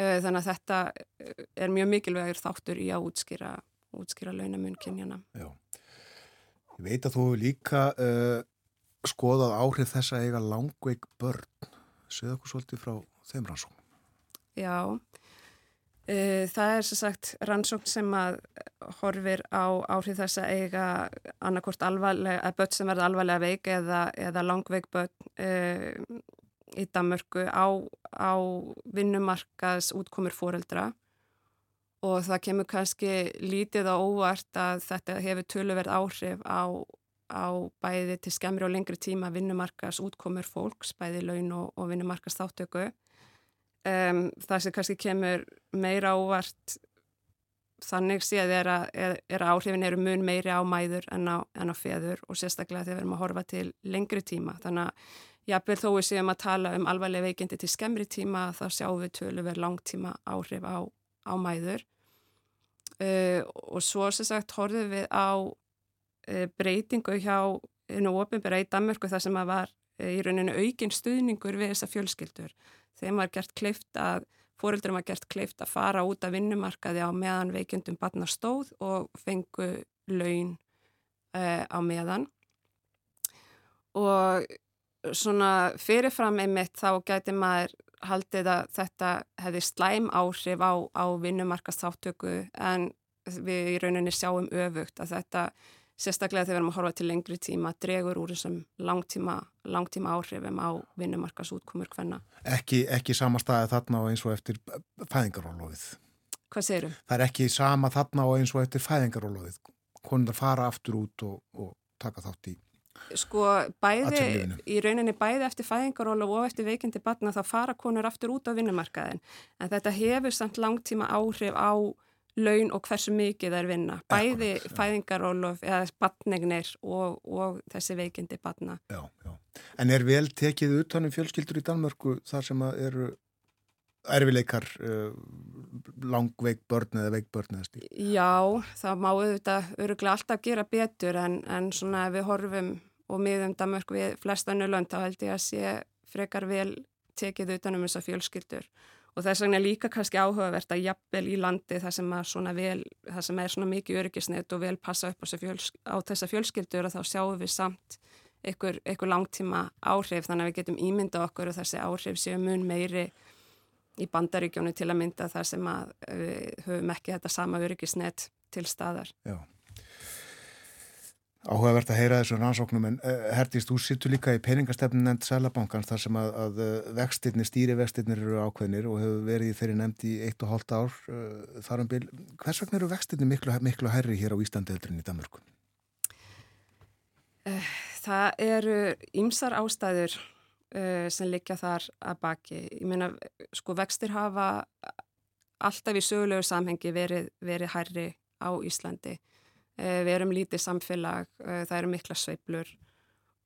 Eh, þannig að þetta eh, er mjög mikilvægir þáttur í að útskýra, útskýra launamun kynjana. Já, ég veit að þú líka uh, skoðað áhrif þess að eiga langveik börn. Segð okkur svolítið frá þeim rannsóknum. Já, það er svo sagt rannsókn sem að horfir á áhrif þess að eiga annarkort alvarlega, að börn sem verða alvarlega veik eða, eða langveik börn uh, í Danmörku á, á vinnumarkaðs útkomur fóreldra og það kemur kannski lítið á óvart að þetta hefur töluverð áhrif á, á bæði til skemmri og lengri tíma vinnumarkaðs útkomur fólks, bæði laun og, og vinnumarkaðs þáttöku. Um, það sem kannski kemur meira ávart þannig séð er að, er, að áhrifin eru mun meiri á mæður en á, en á feður og sérstaklega þegar við erum að horfa til lengri tíma. Þannig að Jafnvel þó við séum að tala um alvarlega veikindi til skemmri tíma þá sjáum við tölur verið langtíma áhrif á, á mæður uh, og svo sagt horfum við á uh, breytingu hjá nú ofinbæra í Danmörku þar sem að var uh, í rauninu aukinn stuðningur við þessa fjölskyldur. Þeim var gert kleift að, fóreldurum var gert kleift að fara út af vinnumarkaði á meðan veikindum batna stóð og fengu laun á meðan. Og svona fyrirfram einmitt þá gæti maður haldið að þetta hefði slæm áhrif á, á vinnumarkastáttöku en við í rauninni sjáum öfugt að þetta sérstaklega þegar við erum að horfa til lengri tíma dregur úr þessum langtíma, langtíma áhrifum á vinnumarkas útkomur hvenna. Ekki, ekki sama staði þarna og eins og eftir fæðingarólofið. Hvað segirum? Það er ekki sama þarna og eins og eftir fæðingarólofið. Konundar fara aftur út og, og taka þátt í Sko bæði, í rauninni bæði eftir fæðingaróla og eftir veikindi batna þá fara konur aftur út á vinnumarkaðin en þetta hefur samt langtíma áhrif á laun og hversu mikið er vinna. Bæði Akkurat, fæðingarólof eða batnegnir og, og þessi veikindi batna. Já, já. En er vel tekið utanum fjölskyldur í Danmörku þar sem eru erfileikar uh, langveik börn eða veik börn eða stíl? Já, það má auðvitað öruglega alltaf gera betur en, en svona við horfum og miðum Danmörk við flestannu lönd þá held ég að sé frekar vel tekið utanum þessar fjölskyldur og þess vegna líka kannski áhugavert að jafnvel í landi það sem, vel, það sem er svona mikið öryggisnett og vel passa upp á, fjölsk, á þessa fjölskyldur og þá sjáum við samt einhver, einhver langtíma áhrif þannig að við getum ímynda okkur og þessi áhrif séu mun meiri í bandaríkjónu til að mynda þar sem að við höfum ekki þetta sama öryggisnett til staðar. Já. Áhugavert að heyra þessu rannsóknum en uh, Hertist, þú sittur líka í peningastefnun nefnd Sælabankans þar sem að, að eh, vextirnir, stýrivextirnir eru ákveðnir og hefur verið í þeirri nefnd í eitt og hálft ár uh, þar um bil. Hvers vegna eru vextirnir miklu, miklu herri hér á Íslandi eldrin í Danmörku? Það eru ýmsar ástæður uh, sem likja þar að baki. Ég meina, sko vextir hafa alltaf í sögulegu samhengi verið, verið herri á Íslandi Eh, við erum lítið samfélag, eh, það eru mikla sveiblur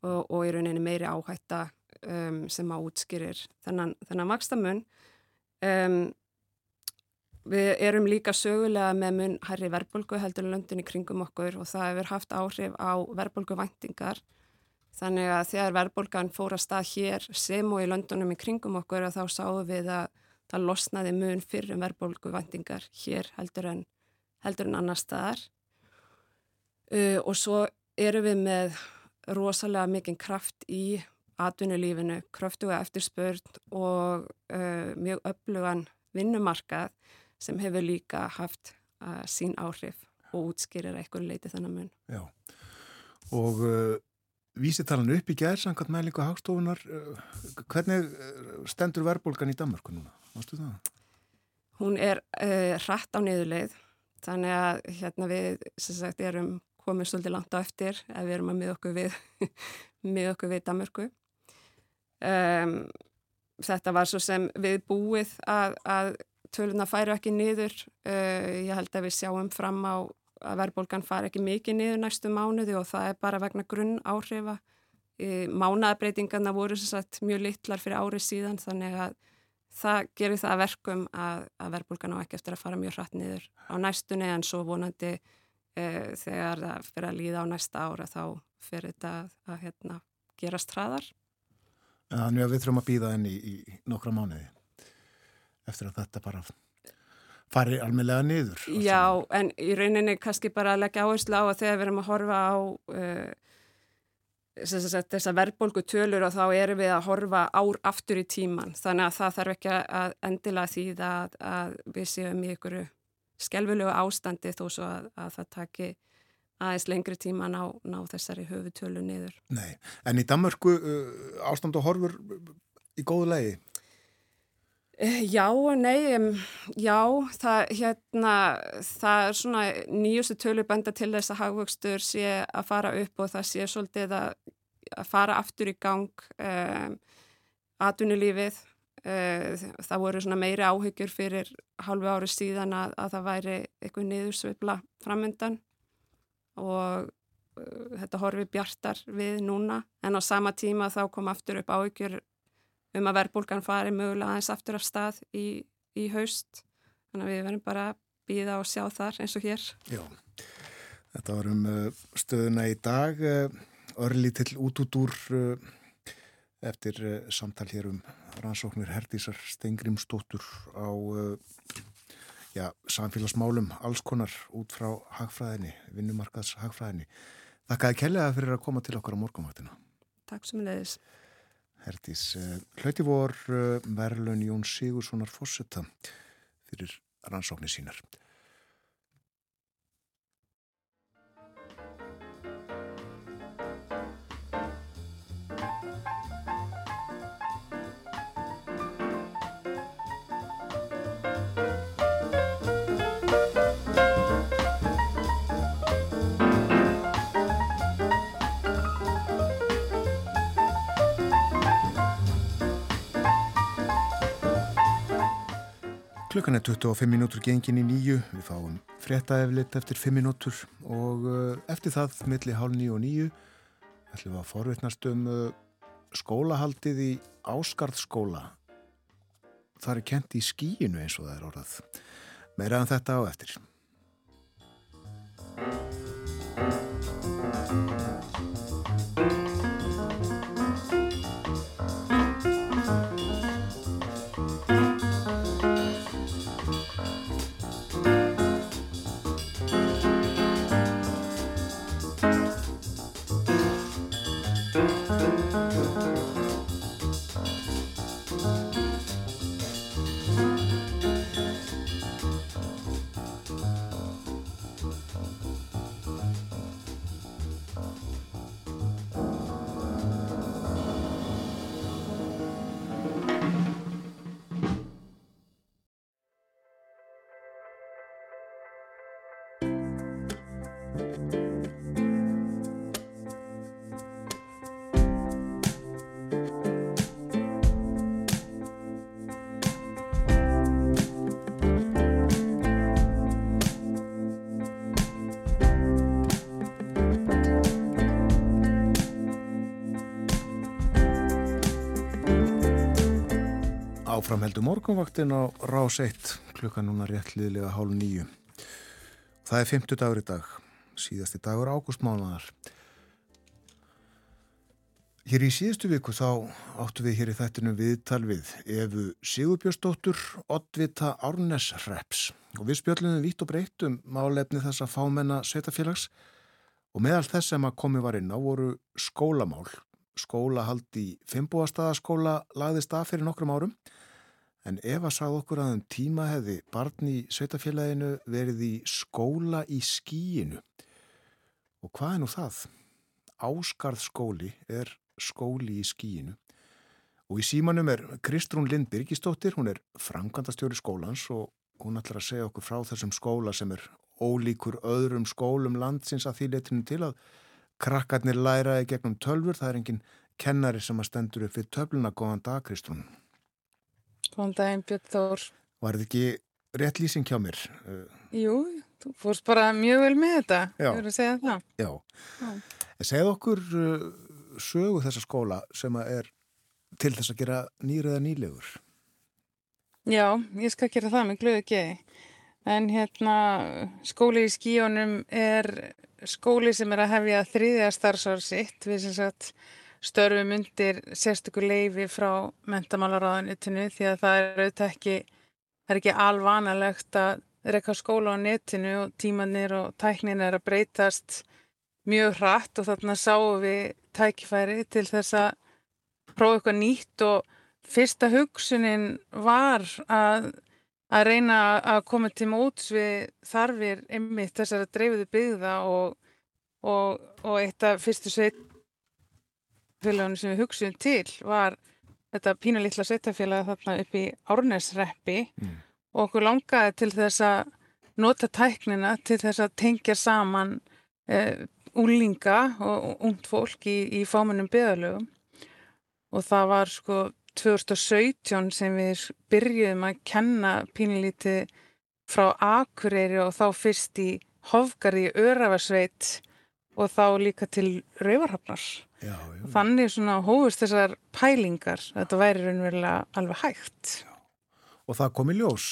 og, og í rauninni meiri áhætta um, sem á útskýrir þennan, þennan vakstamun. Um, við erum líka sögulega með mun herri verðbólgu heldur löndin í kringum okkur og það hefur haft áhrif á verðbólguvæntingar. Þannig að þegar verðbólgan fór að stað hér sem og í löndunum í kringum okkur þá sáum við að það losnaði mun fyrir verðbólguvæntingar hér heldur en, heldur en annar staðar. Uh, og svo eru við með rosalega mikinn kraft í atvinnulífinu, kröftuga eftirspörn og uh, mjög öflugan vinnumarkað sem hefur líka haft uh, sín áhrif og útskýrir eitthvað leiti þannig mun. Já, og vísitalan upp í gerð samkvæmt mælingu hagstofunar, hvernig stendur verðbólgan í Danmarku núna? Mástu það? Hún er hratt á niðurleið, þannig að hérna við sagt, erum komið svolítið langt á eftir ef við erum að miða okkur við okkur við Danmörku. Um, þetta var svo sem við búið að, að töluna færu ekki niður. Uh, ég held að við sjáum fram á að verðbólgan fari ekki mikið niður næstu mánuði og það er bara vegna grunn áhrifa mánaðabreitingarna voru sagt, mjög litlar fyrir árið síðan þannig að það gerir það verkum að, að verðbólgan á ekki eftir að fara mjög hratt niður á næstunni en svo vonandi e, þegar það fyrir að líða á næsta ára þá fyrir þetta að, að hérna, gerast hraðar. Þannig að við þurfum að býða enn í, í nokkra mánuði eftir að þetta bara fari almeinlega niður. Já, en í rauninni kannski bara að leggja áherslu á að þegar við erum að horfa á uh, þess að verðbólgu tölur og þá erum við að horfa ár aftur í tíman þannig að það þarf ekki að endila því að, að við séum í ykkur skelvilegu ástandi þó svo að, að það taki aðeins lengri tíma ná, ná þessari höfutölu niður. Nei, en í Danmörku uh, ástand og horfur í góðu legi? Uh, já, nei, um, já, það, hérna, það er svona nýjustu tölu benda til þess að hagvöxtur sé að fara upp og það sé svolítið að, að fara aftur í gang um, atvinnulífið Eh, það voru svona meiri áhyggjur fyrir halvu ári síðan að, að það væri eitthvað niðursveifla framöndan og uh, þetta horfi bjartar við núna. En á sama tíma þá kom aftur upp áhyggjur um að verbulgan fari mögulega aðeins aftur af stað í, í haust. Þannig að við verðum bara að býða og sjá þar eins og hér. Já, þetta var um uh, stöðuna í dag uh, örlítill út út úr eftir samtal hér um rannsóknir Herdísar Stengrimstóttur á uh, já, samfélagsmálum alls konar út frá hagfræðinni, vinnumarkaðs hagfræðinni. Þakkaði kellega fyrir að koma til okkar á morgunvaktina. Takk sem leiðis. Herdís, uh, hlauti vor Merlun Jón Sigurssonar Fossetta fyrir rannsóknir sínar. Klukkan er 25 minútur gengin í nýju, við fáum fréttaeflit eftir 5 minútur og uh, eftir það, milli hálf nýju og nýju, ætlum við að forvittnast um uh, skólahaldið í Áskarðskóla. Það er kent í skíinu eins og það er orðað. Meira en um þetta á eftir. Áframheldu morgunvaktin á rás 1 klukkan núna réttliðlega hálf nýju. Það er 50 dagur í dag, síðasti dagur ágústmánaðar. Hér í síðustu viku þá áttu við hér í þættinu viðtal við Efu Sigurbjörnsdóttur, Ottvita Árnes Reps og við spjöllum við vitt og breytt um málefni þessa fámenna sveitafélags og meðal þess sem að komi var inn á voru skólamál. Skólahald í Fimbúastaðaskóla lagðist af fyrir nokkrum árum en Eva sagði okkur að um tíma hefði barn í sveitafélaginu verið í skóla í skíinu. Og hvað er nú það? Áskarðskóli er skóli í skíinu. Og í símanum er Kristrún Lind Birgistóttir, hún er framkvæmdastjóri skólans og hún ætlar að segja okkur frá þessum skóla sem er ólíkur öðrum skólum landsins að því letinu til að krakkarnir læraði gegnum tölfur. Það er engin kennari sem að stendur upp við töfluna. Góðan dag, Kristrún. Góðan daginn, Björn Þór. Var þetta ekki rétt lýsing hjá mér? Jú, þú fórst bara mjög vel með þetta. Verður að segja það. Já. Já. Segð okkur uh, sögu þessa skóla sem er til þess að gera nýr eða nýlegur. Já, ég skal gera það með glöðu geði. En hérna, skóli í skíunum er skóli sem er að hefja þriðja starfsár sitt. Við sem sagt störfum undir sérstökur leifi frá mentamálaráðanitinu því að það er auðvitað ekki, það er ekki alvanalegt að reyka skóla á netinu og tímanir og tæknin er að breytast mjög hratt og þarna sáum við tækifæri til þess að prófa eitthvað nýtt og fyrsta hugsunin var að, að reyna að koma til móts við þarfir einmitt þessar að dreifuðu byggða og, og, og eitt af fyrstu sveit sveitafélagunum sem við hugsuðum til var þetta pínulítla sveitafélag þarna upp í Árnesreppi Mm. og okkur langaði til þess að nota tæknina til þess að tengja saman e, úlinga og, ungt fólk í, í fámennum byðalögum og það var sko 2017 sem við byrjuðum að kenna pínulítið frá Akureyri og þá fyrst í Hofgarði í Öravarsveit og þá líka til Rauvarhafnar. Já, já. Þannig svona hófust þessar pælingar þetta væri raunverulega alveg hægt. Og það kom í ljós.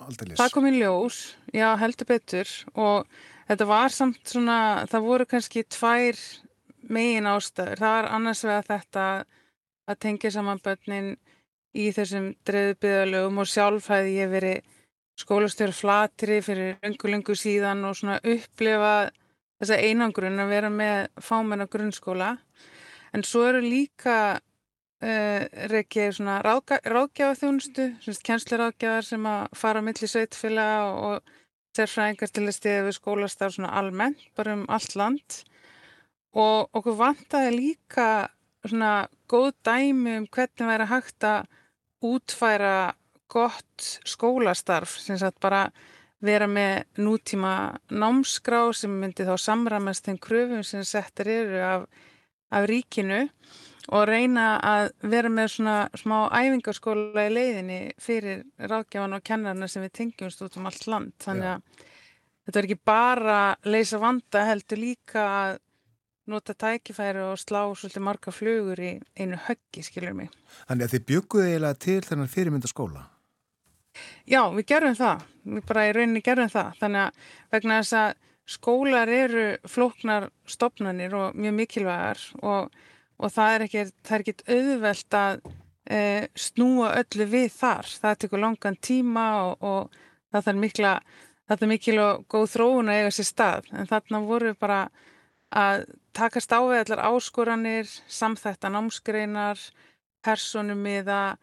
Aldeilis. Það kom í ljós, já heldur betur og þetta var samt svona, það voru kannski tvær megin ástæður. Það var annars vega þetta að tengja saman börnin í þessum dreifbyðalögum og sjálf hefði ég verið skólastjóri flatri fyrir lungu-lungu síðan og svona upplifa þessa einangrun að vera með fámenn á grunnskóla. En svo eru líka uh, reykja svona ráðgjáðþjónustu, kjensluráðgjáðar sem að fara á milli sveitfélaga og sérfræðingar til að stiða við skólastar svona almennt, bara um allt land. Og okkur vantaði líka svona góð dæmi um hvernig væri hægt að útfæra gott skólastarf, sem sagt bara vera með nútíma námskrá sem myndi þá samramast þeim kröfum sem settar eru af, af ríkinu og reyna að vera með svona smá æfingarskóla í leiðinni fyrir ráðgjafan og kennarna sem við tengjumst út um allt land þannig að þetta er ekki bara leysa vanda heldur líka að nota tækifæri og slá svolítið marga flugur í einu höggi, skilur mig. Þannig að þið bygguðu eiginlega til þennan fyrirmyndaskóla? Já, við gerum það. Við bara í rauninni gerum það. Þannig að vegna þess að skólar eru flóknar stopnarnir og mjög mikilvægar og, og það er ekki, það er ekki auðvelt að e, snúa öllu við þar. Það tekur langan tíma og, og það þarf mikla, það þarf mikil og góð þróun að eiga sér stað. En þarna voru bara að takast á við allar áskoranir, samþætta námsgreinar, personumiða,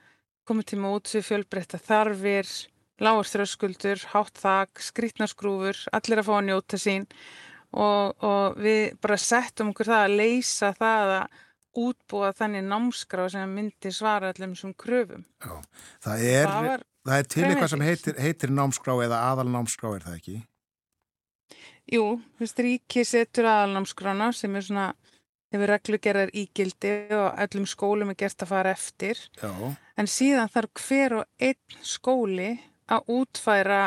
komið tíma út sem fjölbreytta þarfir, lágur þröskuldur, hátt þak, skrítnaskrúfur, allir að fá að njóta sín og, og við bara settum okkur það að leysa það að útbúa þannig námskrá sem myndi svara allir um svona kröfum. Já, það er, Það það er til eitthvað sem heitir, heitir námskrá eða aðal námskrá er það ekki? Jú, þú veist, ríki setur aðalnámskrána sem er svona, hefur reglugerðar ígildi og öllum skólum er gert að fara eftir. Já, En síðan þarf hver og einn skóli að útfæra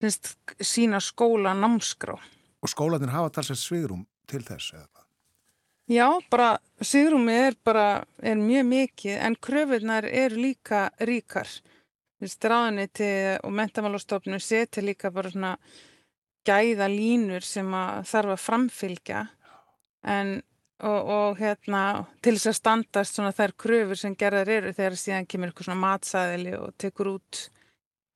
finnst, sína skóla námskrá. og skólanir hafa talsett svigrum til þess eða hvað? Já, bara sigrumi er bara er mjög mikið en kröfunar eru líka ríkar. Stráðuniti og mentamálastofnum setja líka bara svona gæða línur sem að þarf að framfylgja en og, og hérna til þess að standast svona þær kröfur sem gerðar eru þegar síðan kemur eitthvað svona matsæðili og tekur út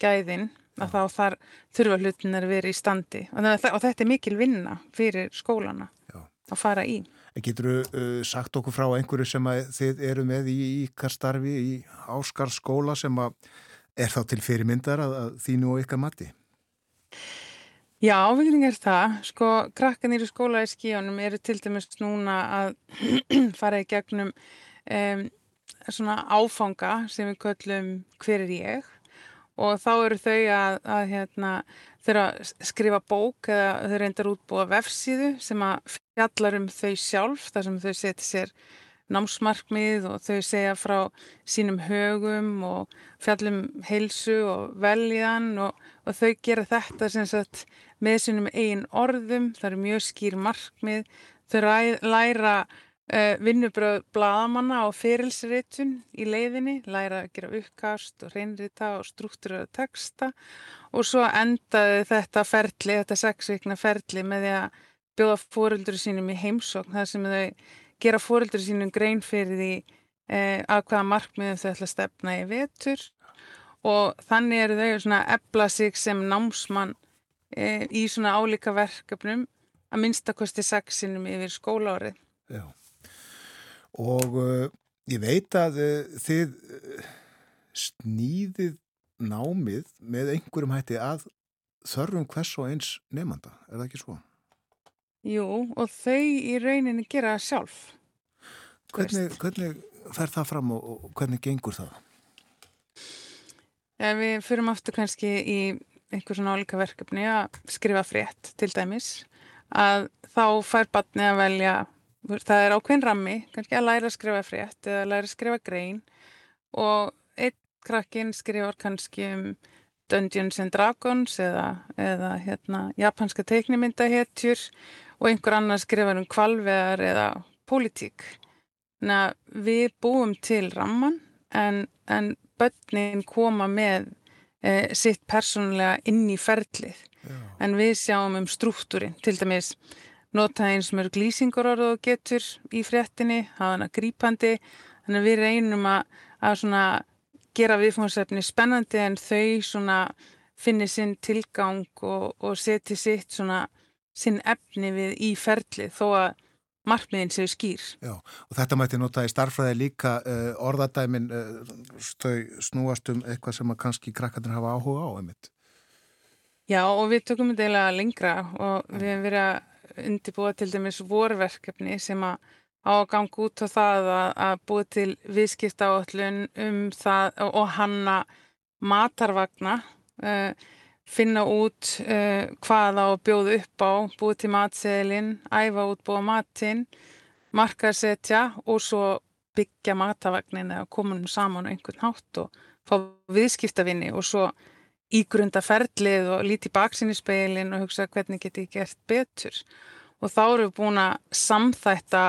gæðin að þá þar þurfa hlutinir að vera í standi og, þannig að þa- og þetta er mikil vinna fyrir skólana Já. að fara í. Getur þú uh, sagt okkur frá einhverju sem þið eru með í ykkar starfi í Áskarskóla sem að er þá til fyrirmyndar að, að þínu og ykkar mati? Já, við getum gert það. Sko, krakkanir í skóla í skíunum eru til dæmis núna að fara í gegnum um, svona áfanga sem við köllum hver er ég og þá eru þau að, að hérna, þeirra skrifa bók eða þau reyndar útbúa vefsíðu sem að fjallar um þau sjálf þar sem þau seti sér námsmarkmið og þau segja frá sínum högum og fjallum heilsu og veljan og, og þau gera þetta sem sagt með sínum eigin orðum, það eru mjög skýr markmið, þau læra uh, vinnubröð bladamanna og ferilsritun í leiðinni, læra að gera uppkast og reynrita og struktúrera texta. Og svo endaði þetta ferli, þetta sexvikna ferli með því að bjóða fóreldur sínum í heimsókn, þar sem þau gera fóreldur sínum grein fyrir því eh, að hvaða markmiðum þau ætla að stefna í vetur. Og þannig eru þau svona ebla sig sem námsmann eh, í svona álíka verkefnum að minnstakosti sexinum yfir skólaárið. Já. Og uh, ég veit að uh, þið uh, snýðið námið með einhverjum hætti að þörfum hvers og eins nefnanda, er það ekki svo? Jú, og þau í rauninni gera það sjálf. Hvernig, hvernig fer það fram og, og hvernig gengur það? Ef við fyrum aftur kannski í einhver svona álíka verkefni að skrifa frétt til dæmis, að þá fær batni að velja, það er ákveðin rammi, kannski að læra að skrifa frétt eða læra að skrifa grein og einn krakkin skrifar kannski um Dungeons and Dragons eða, eða hérna, japanska teiknimyndahetjur og einhver annar skrifar um kvalveðar eða pólitík. Við búum til ramman en, en börnin koma með e, sitt persónulega inn í ferlið. Já. En við sjáum um struktúrin, til dæmis nota eins mörg lýsingarorð og getur í fréttinni, hafa hana grípandi, þannig að við reynum að, að gera viðfónsefni spennandi en þau svona finni sinn tilgang og, og seti sitt svona sinn efni við í ferlið þó að markmiðin séu skýr. Já, og þetta mætti nota í starfræði líka uh, orðadæmin uh, þau snúast um eitthvað sem að kannski krakkarnir hafa áhuga á einmitt. Já og við tökum þetta eiginlega lengra og við hefum verið að undirbúa til dæmis vorverkefni sem að á að ganga út á það að, að búa til viðskipta áallun um það og, og hanna matarvagna uh, finna út uh, hvað á að bjóða upp á búa til matseðilinn, æfa út búa matinn markaðsetja og svo byggja matavagnin eða koma um saman á einhvern hátt og fá viðskiptavinni og svo ígrunda ferlið og líti baksinni speilin og hugsa hvernig geti ég gert betur. Og þá erum við búin að samþætta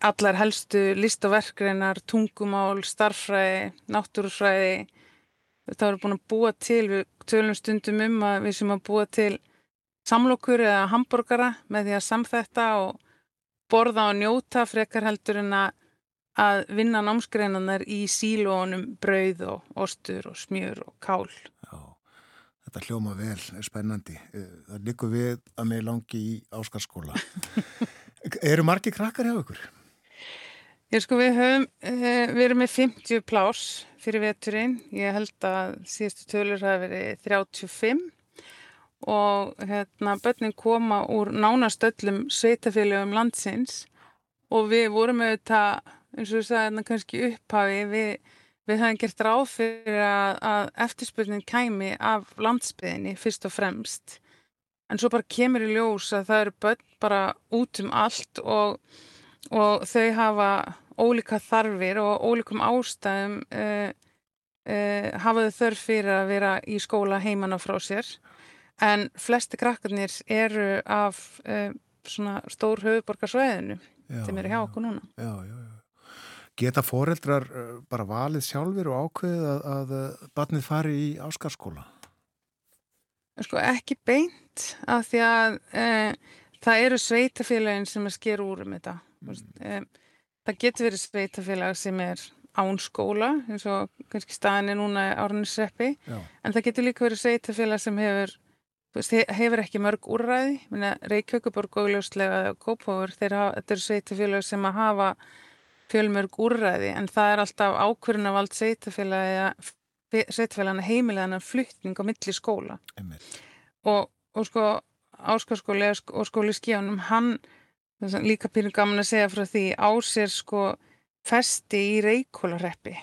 allar helstu list og verkreinar, tungumál, starffræði, náttúrufræði erum við búin að búa til við tölum stundum um að við sem að búa til samlokur eða hambúrgara með því að samþetta og borða og njóta frekar heldur en að vinna námsgreinanar í sílónum brauð og ostur og smjör og kál. Já, þetta hljóma vel, er spennandi. Eh, það likur við að mig langi í áskarskóla. Eru margi krakkar hjá ykkur? Ég sko við höfum, eh, við erum með 50 plás fyrir veturinn. Ég held að síðustu tölur hafi verið 35 og hérna börnin koma úr nánastöllum sveitafélögum landsins og við vorum auðvitað, eins og þú sagði hérna kannski upphafi, við, við höfum gert ráð fyrir að, að eftirspurnin kæmi af landsbyðinni fyrst og fremst en svo bara kemur í ljós að það eru börn bara út um allt og, og þau hafa ólíka þarfir og ólíkum ástæðum uh, uh, hafa þau þörf fyrir að vera í skóla heimann á frá sér en flesti krakkarnir eru af uh, svona stór höfuborgarsvæðinu sem eru hjá okkur núna. Já, já, já. Geta foreldrar bara valið sjálfur og ákveðið að, að barnið fari í áskarskóla? Sko ekki beint af því að það eru sveitafélagin sem er sker úr um þetta. Mm. Það getur verið sveitafélag sem er án skóla eins og kannski staðin er núna árnisreppi en það getur líka verið sveitafélag sem hefur veist, hefur ekki mörg úrræði. Reykjavíkuborg og Ljóslega Kópóður, þetta eru sveitafélag sem að hafa fjölmörg úrræði en það er alltaf ákverðin af allt sveitafélagana heimilegana flytning á milli skóla. Og, og sko áskarskóli og skóli skíðanum hann, líka pínu gaman að segja frá því, á sér sko festi í Reykjólareppi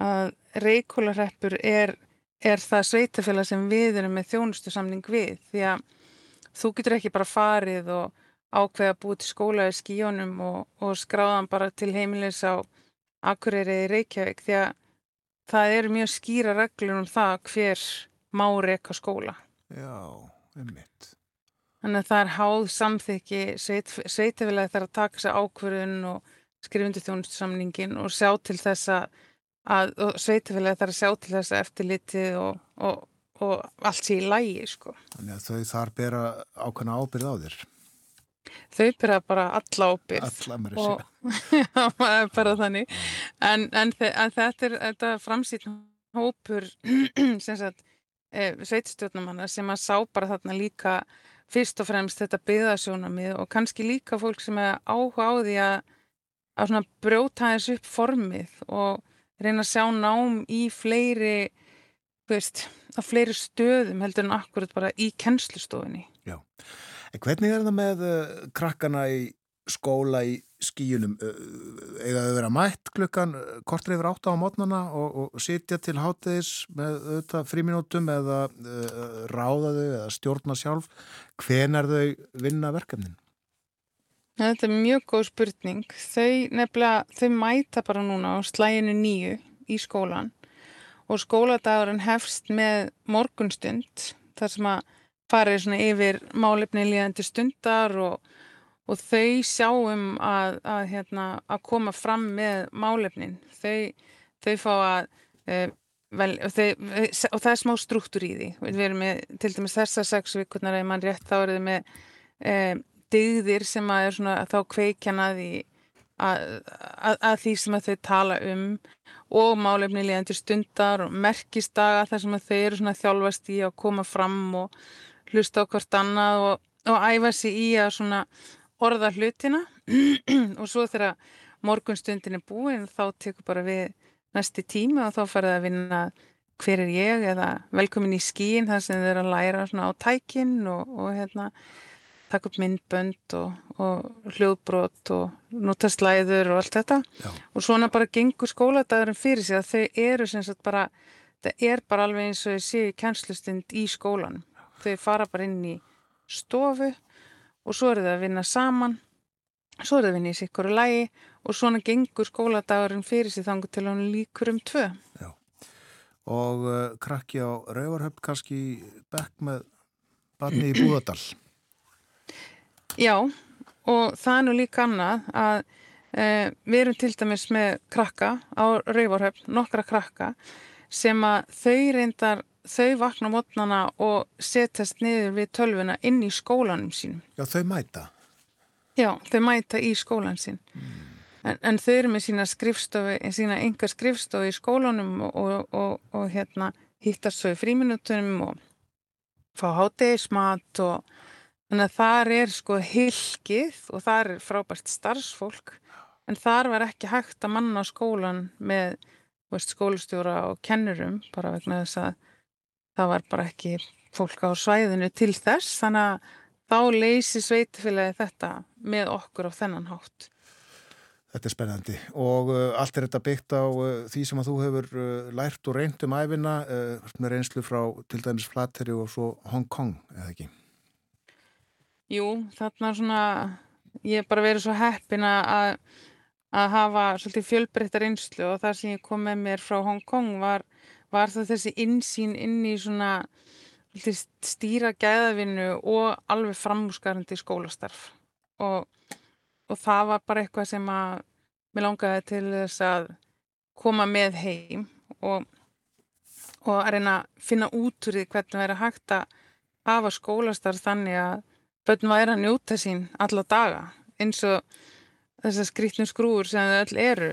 að Reykjólareppur er er það sveitafélag sem við erum með þjónustu samning við því að þú getur ekki bara farið og ákveða að búið til skóla í skíjónum og, og skráðan bara til heimilis á Akureyri í Reykjavík því að það eru mjög skýra reglur um það hver má reyka skóla. Já, ummitt. Þannig að það er háð samþykki sveit, sveitafélagi þarf að taka sér ákverðun og skrifundi þjónustu samningin og sjá til þess að sveitafélagi þarf að sjá til þess að eftirlitið og, og, og allt sé í lægi sko. Þannig að þau þar bera ákveðna ábyrð á þér. Þau bera bara alla ábyrð Alla mér að segja. Já, er bara þannig. En, en, en þetta er þetta framsýtn hópur sem sagt e, sveitstjórnumanna sem að sá bara þarna líka fyrst og fremst þetta byggðasjónamið og kannski líka fólk sem er áhuga á því að að brjóta þessu upp formið og reyna að sjá nám í fleiri veist, fleiri stöðum heldur en akkurat bara í kennslustofinni Já, en hvernig er það með uh, krakkana í skóla í skíunum eða þau vera mætt klukkan kortur yfir átta á mótnana og, og sitja til hátegis með fríminútum eða uh, ráða þau eða stjórna sjálf hven er þau vinna verkefnin? Þetta er mjög góð spurning. Þau nefnilega, þau mæta bara núna á slæginu nýju í skólan og skóladagurinn hefst með morgunstund þar sem að farið svona yfir málefni líðandi stundar og, og þau sjáum að, að, hérna, að koma fram með málefnin. Þau, þau fá að e, vel, þau, og það er smá struktúr í því. Við erum með til dæmis þessa sex vikurnar ef mann rétt þá er þau með e, dygðir sem að svona að þá kveikjana því að, því sem að þau tala um og málefni líðandi stundar og merkistaga þar sem að þau eru svona þjálfast í að koma fram og hlusta á hvort annað og, og æfa sig í að svona orða hlutina og svo þegar morgunstundin er búin þá tekur bara við næsti tíma og þá farið að vinna hver er ég? Eða velkomin í skín þar sem þau eru að læra svona á tækin og, og hérna taka upp myndbönd og, og hljóðbrot og nota slæður og allt þetta. Já. og svona bara gengur skóladagurinn fyrir sig að þau eru sem sagt bara það er bara alveg eins og þau séu kænslustund í skólan þau fara bara inn í stofu og svo eru þau að vinna saman svo er það vinni í sikkur og lægi og svona gengur skóladagurinn fyrir sig þangu til hann líkur um tvö. Já. Og uh, krakki á Rauvarhöfn kannski bekk með barni í Búðardal. Já, og það er nú líka annað að e, við erum til dæmis með krakka á Rauvarhöfn, nokkra krakka sem að þau reyndar, þau vakna mótnana og setjast niður við tölvuna inn í skólanum sínum. Já, þau mæta. Já, þau mæta í skólan sín. En, en þau eru með sína skrifstofi, sína enga skrifstofi í skólanum og, og, og, og hérna hittast svo í fríminutunum og fá hátegismat og þannig að þar er sko hilkið og þar er frábært starfsfólk en þar var ekki hægt að manna skólan með veist, skólastjóra og kennurum bara vegna þess að það var bara ekki fólk á svæðinu til þess þannig að þá leysi sveitfélagi þetta með okkur á þennan hátt. Þetta er spennandi og uh, allt er þetta byggt á uh, því sem að þú hefur uh, lært og reynd um æfina uh, með reynslu frá til dæmis Flateri og svo Hong Kong, eða ekki? Jú, þarna svona, ég hef bara verið svo heppin að, að hafa svolítið fjölbreyttar einslu og það sem ég kom með mér frá Hong Kong var, var það þessi insýn inn í svona stýra gæðavinnu og alveg framúskarandi skólastarf? Og, og það var bara eitthvað sem að mér langaði til þess að koma með heim og, og að reyna að finna út úr því hvernig er að hægt að hafa skólastarf þannig að börn væri að njóta sín alla daga eins og þessar skrítnum skrúur sem þau öll eru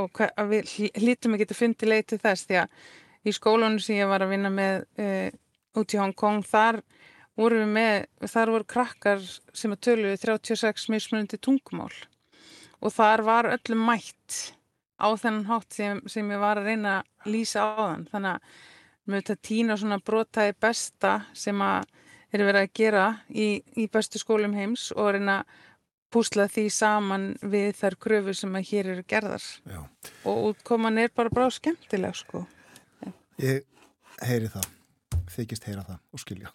og að við hlítum ekki að fyndi leið til þess því að í skólanu sem ég var að vinna með e, út í Hong Kong þar voru við með, þar voru krakkar sem að töluðu 36 mismunandi tungumál. Og þar var öllum mætt á þennan hátt sem, sem ég var að reyna að lýsa á þann þannig að með þetta tína svona brotaði besta sem að eru verið að gera í, í bestu skólum heims og reyna að púsla því saman við þær kröfur sem að hér eru gerðar Já. og útkoman er bara brá skemmtileg sko. Ég heyri það, þykist heyra það og skilja.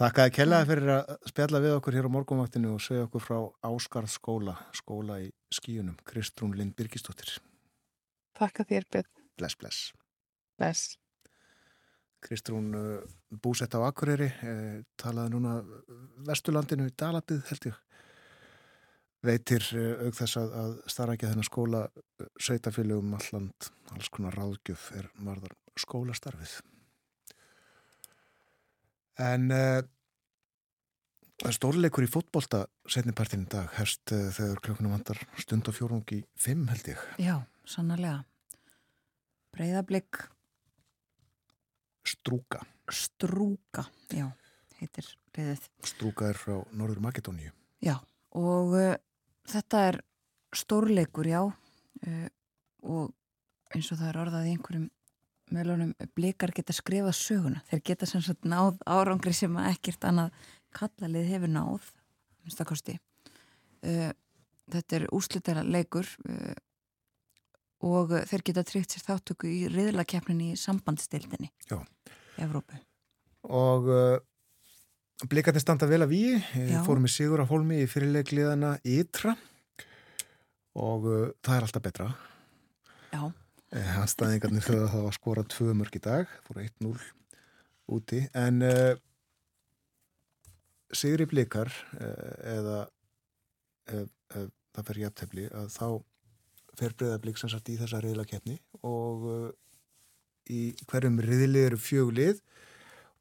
Þakkaði kellaði fyrir að spjalla við okkur hér á morgunvaktinu og segja okkur frá Áskarð skóla, skóla í skíunum, Kristrún Lind Birgistóttir. Þakka þér Björn. Bless, bless. Bless. Kristrún uh, búsett á Akureyri, eh, talaði núna Vesturlandinu í Dalabið held ég. Veitir uh, auk þess að, að starfækja þennan skóla uh, sveitafélögum alland, alls konar ráðgjöf er marðar skólastarfið. En uh, stórleikur í fótbolta setnipartin dag, herst uh, þegar klokkunum vandar stund og fjórung í fimm held ég. Já, sannarlega. Breiðablík Strúka. Strúka, já, heitir reyðið. Strúka er frá Norður Makedóníu. Já, og uh, þetta er stórleikur, já, uh, og eins og það er orðað í einhverjum meðlunum, blikar geta skrifað söguna. Þeir geta sem sagt náð árangri sem ekkert annað kallalið hefur náð, minnstakosti. Uh, þetta er úslitara leikur uh, og þeir geta tryggt sér þáttöku í riðlakeppninni í sambandstildinni Já. í Evrópu. Og blikarnir standa vel að við, fórum í Sigur af Holmi í fyrirleikliðana Ytra. Og uh, það er alltaf betra. Já, Hans staðingarnir þau að það var skorað tvö mörg í dag, fóru 1-0 úti, en uh, Sigri blikar uh, eða það fer jafntefli að þá fer breyðablík sem sagt í þessa reyðlakeppni og uh, í hverjum riðlið eru fjöglið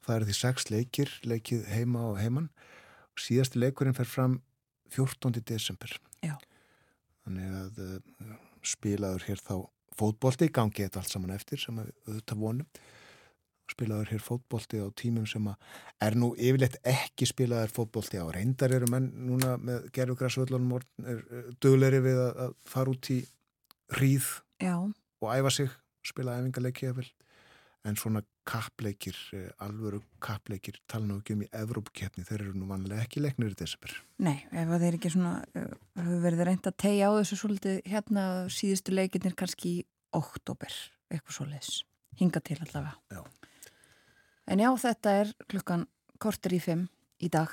það eru því sex leikir leikið heima og heiman. Og síðasti leikurinn fer fram 14. desember. Já. þannig að uh, spilaður hér þá fótbolti, gangi þetta allt saman eftir sem við auðvitað vonum. Spilaður hér fótbolti á tímum sem er nú yfirleitt ekki spilaður fótbolti á. Reyndar eru menn núna með gerfugrasvöllunum er dögleri við að, að fara út í hríð já, og æfa sig, spila æfingarleiki eða vel, en svona kappleikir, eh, alvöru kappleikir tala nú ekki um í Evrópkeppni þeir eru nú vanlega ekki leiknir í desember nei, ef þeir ekki svona uh, hefur verið reynd að tegja á þessu svolítið hérna síðustu leikinnir kannski í oktober, eitthvað svolítið hinga til allavega. Já. En já, þetta er klukkan korter í fimm í dag.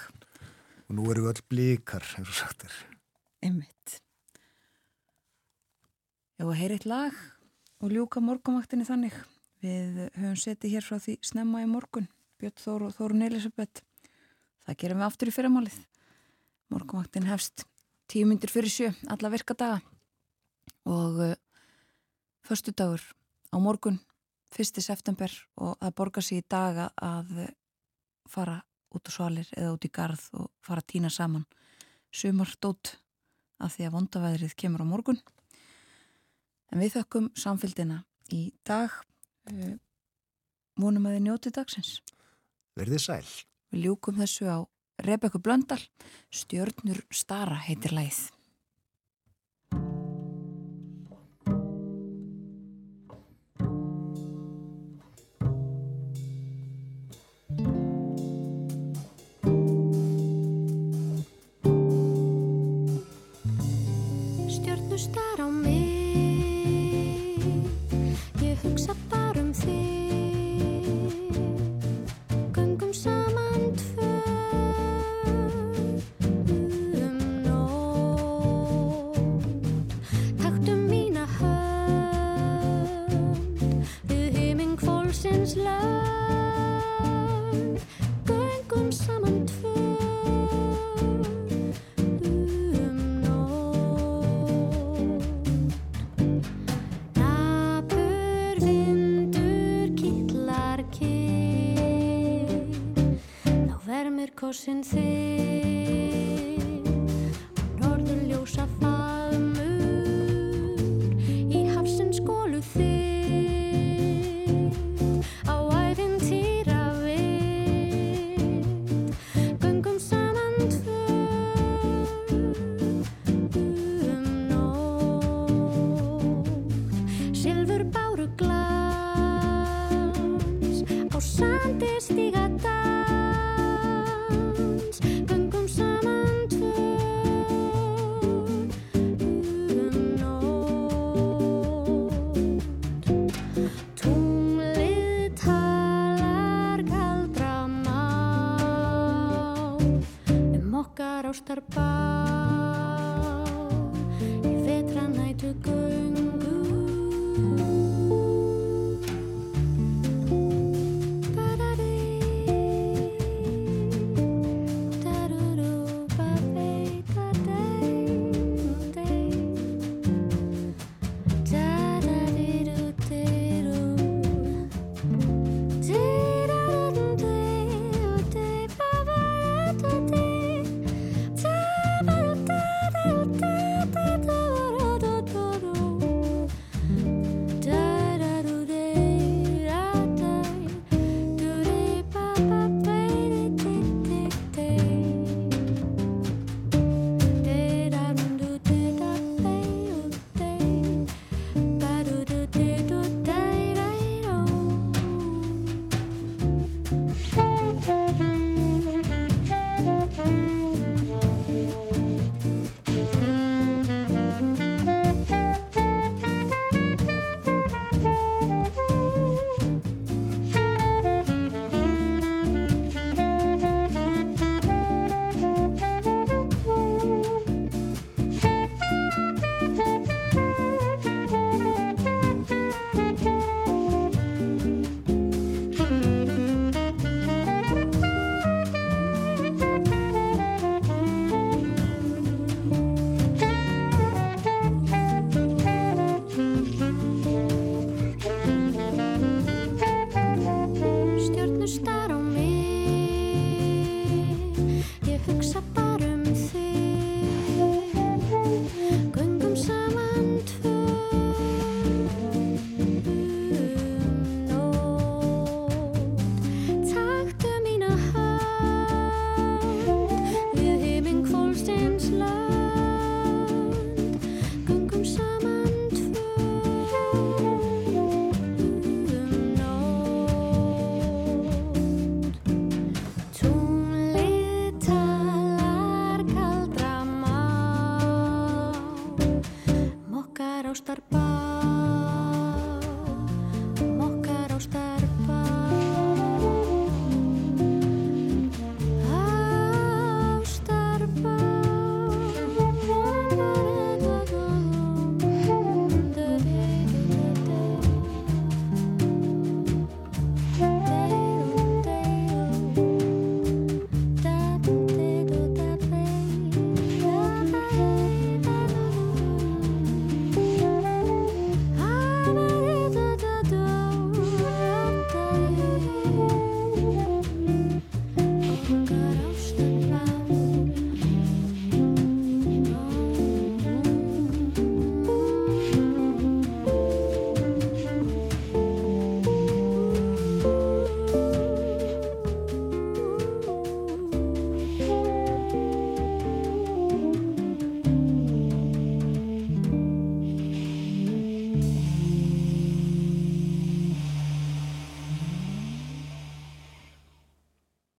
og nú eru við öll blíkar, eins og sagt er Einmitt. Já, að heyra eitt lag og ljúka morgumaktinni þannig. Við höfum setið hér frá því snemma í morgun, Björn Þór og Þórun Elisabeth. Það gerum við aftur í fyrramálið. Morgumaktin hefst tíu myndir fyrir sjö, alla virkadaga og uh, förstu dagur á morgun, fyrsti september og það borgar sér í daga að uh, fara út á svalir eða út í garð og fara að týna saman sumardót af því að vondavæðrið kemur á morgun. En við þökkum samfélgina í dag. Uh, vonum að þið njóti dagsins. Verðið sæl. Við ljúkum þessu á Rebekku Blöndal. Stjörnur Stara heitir læð.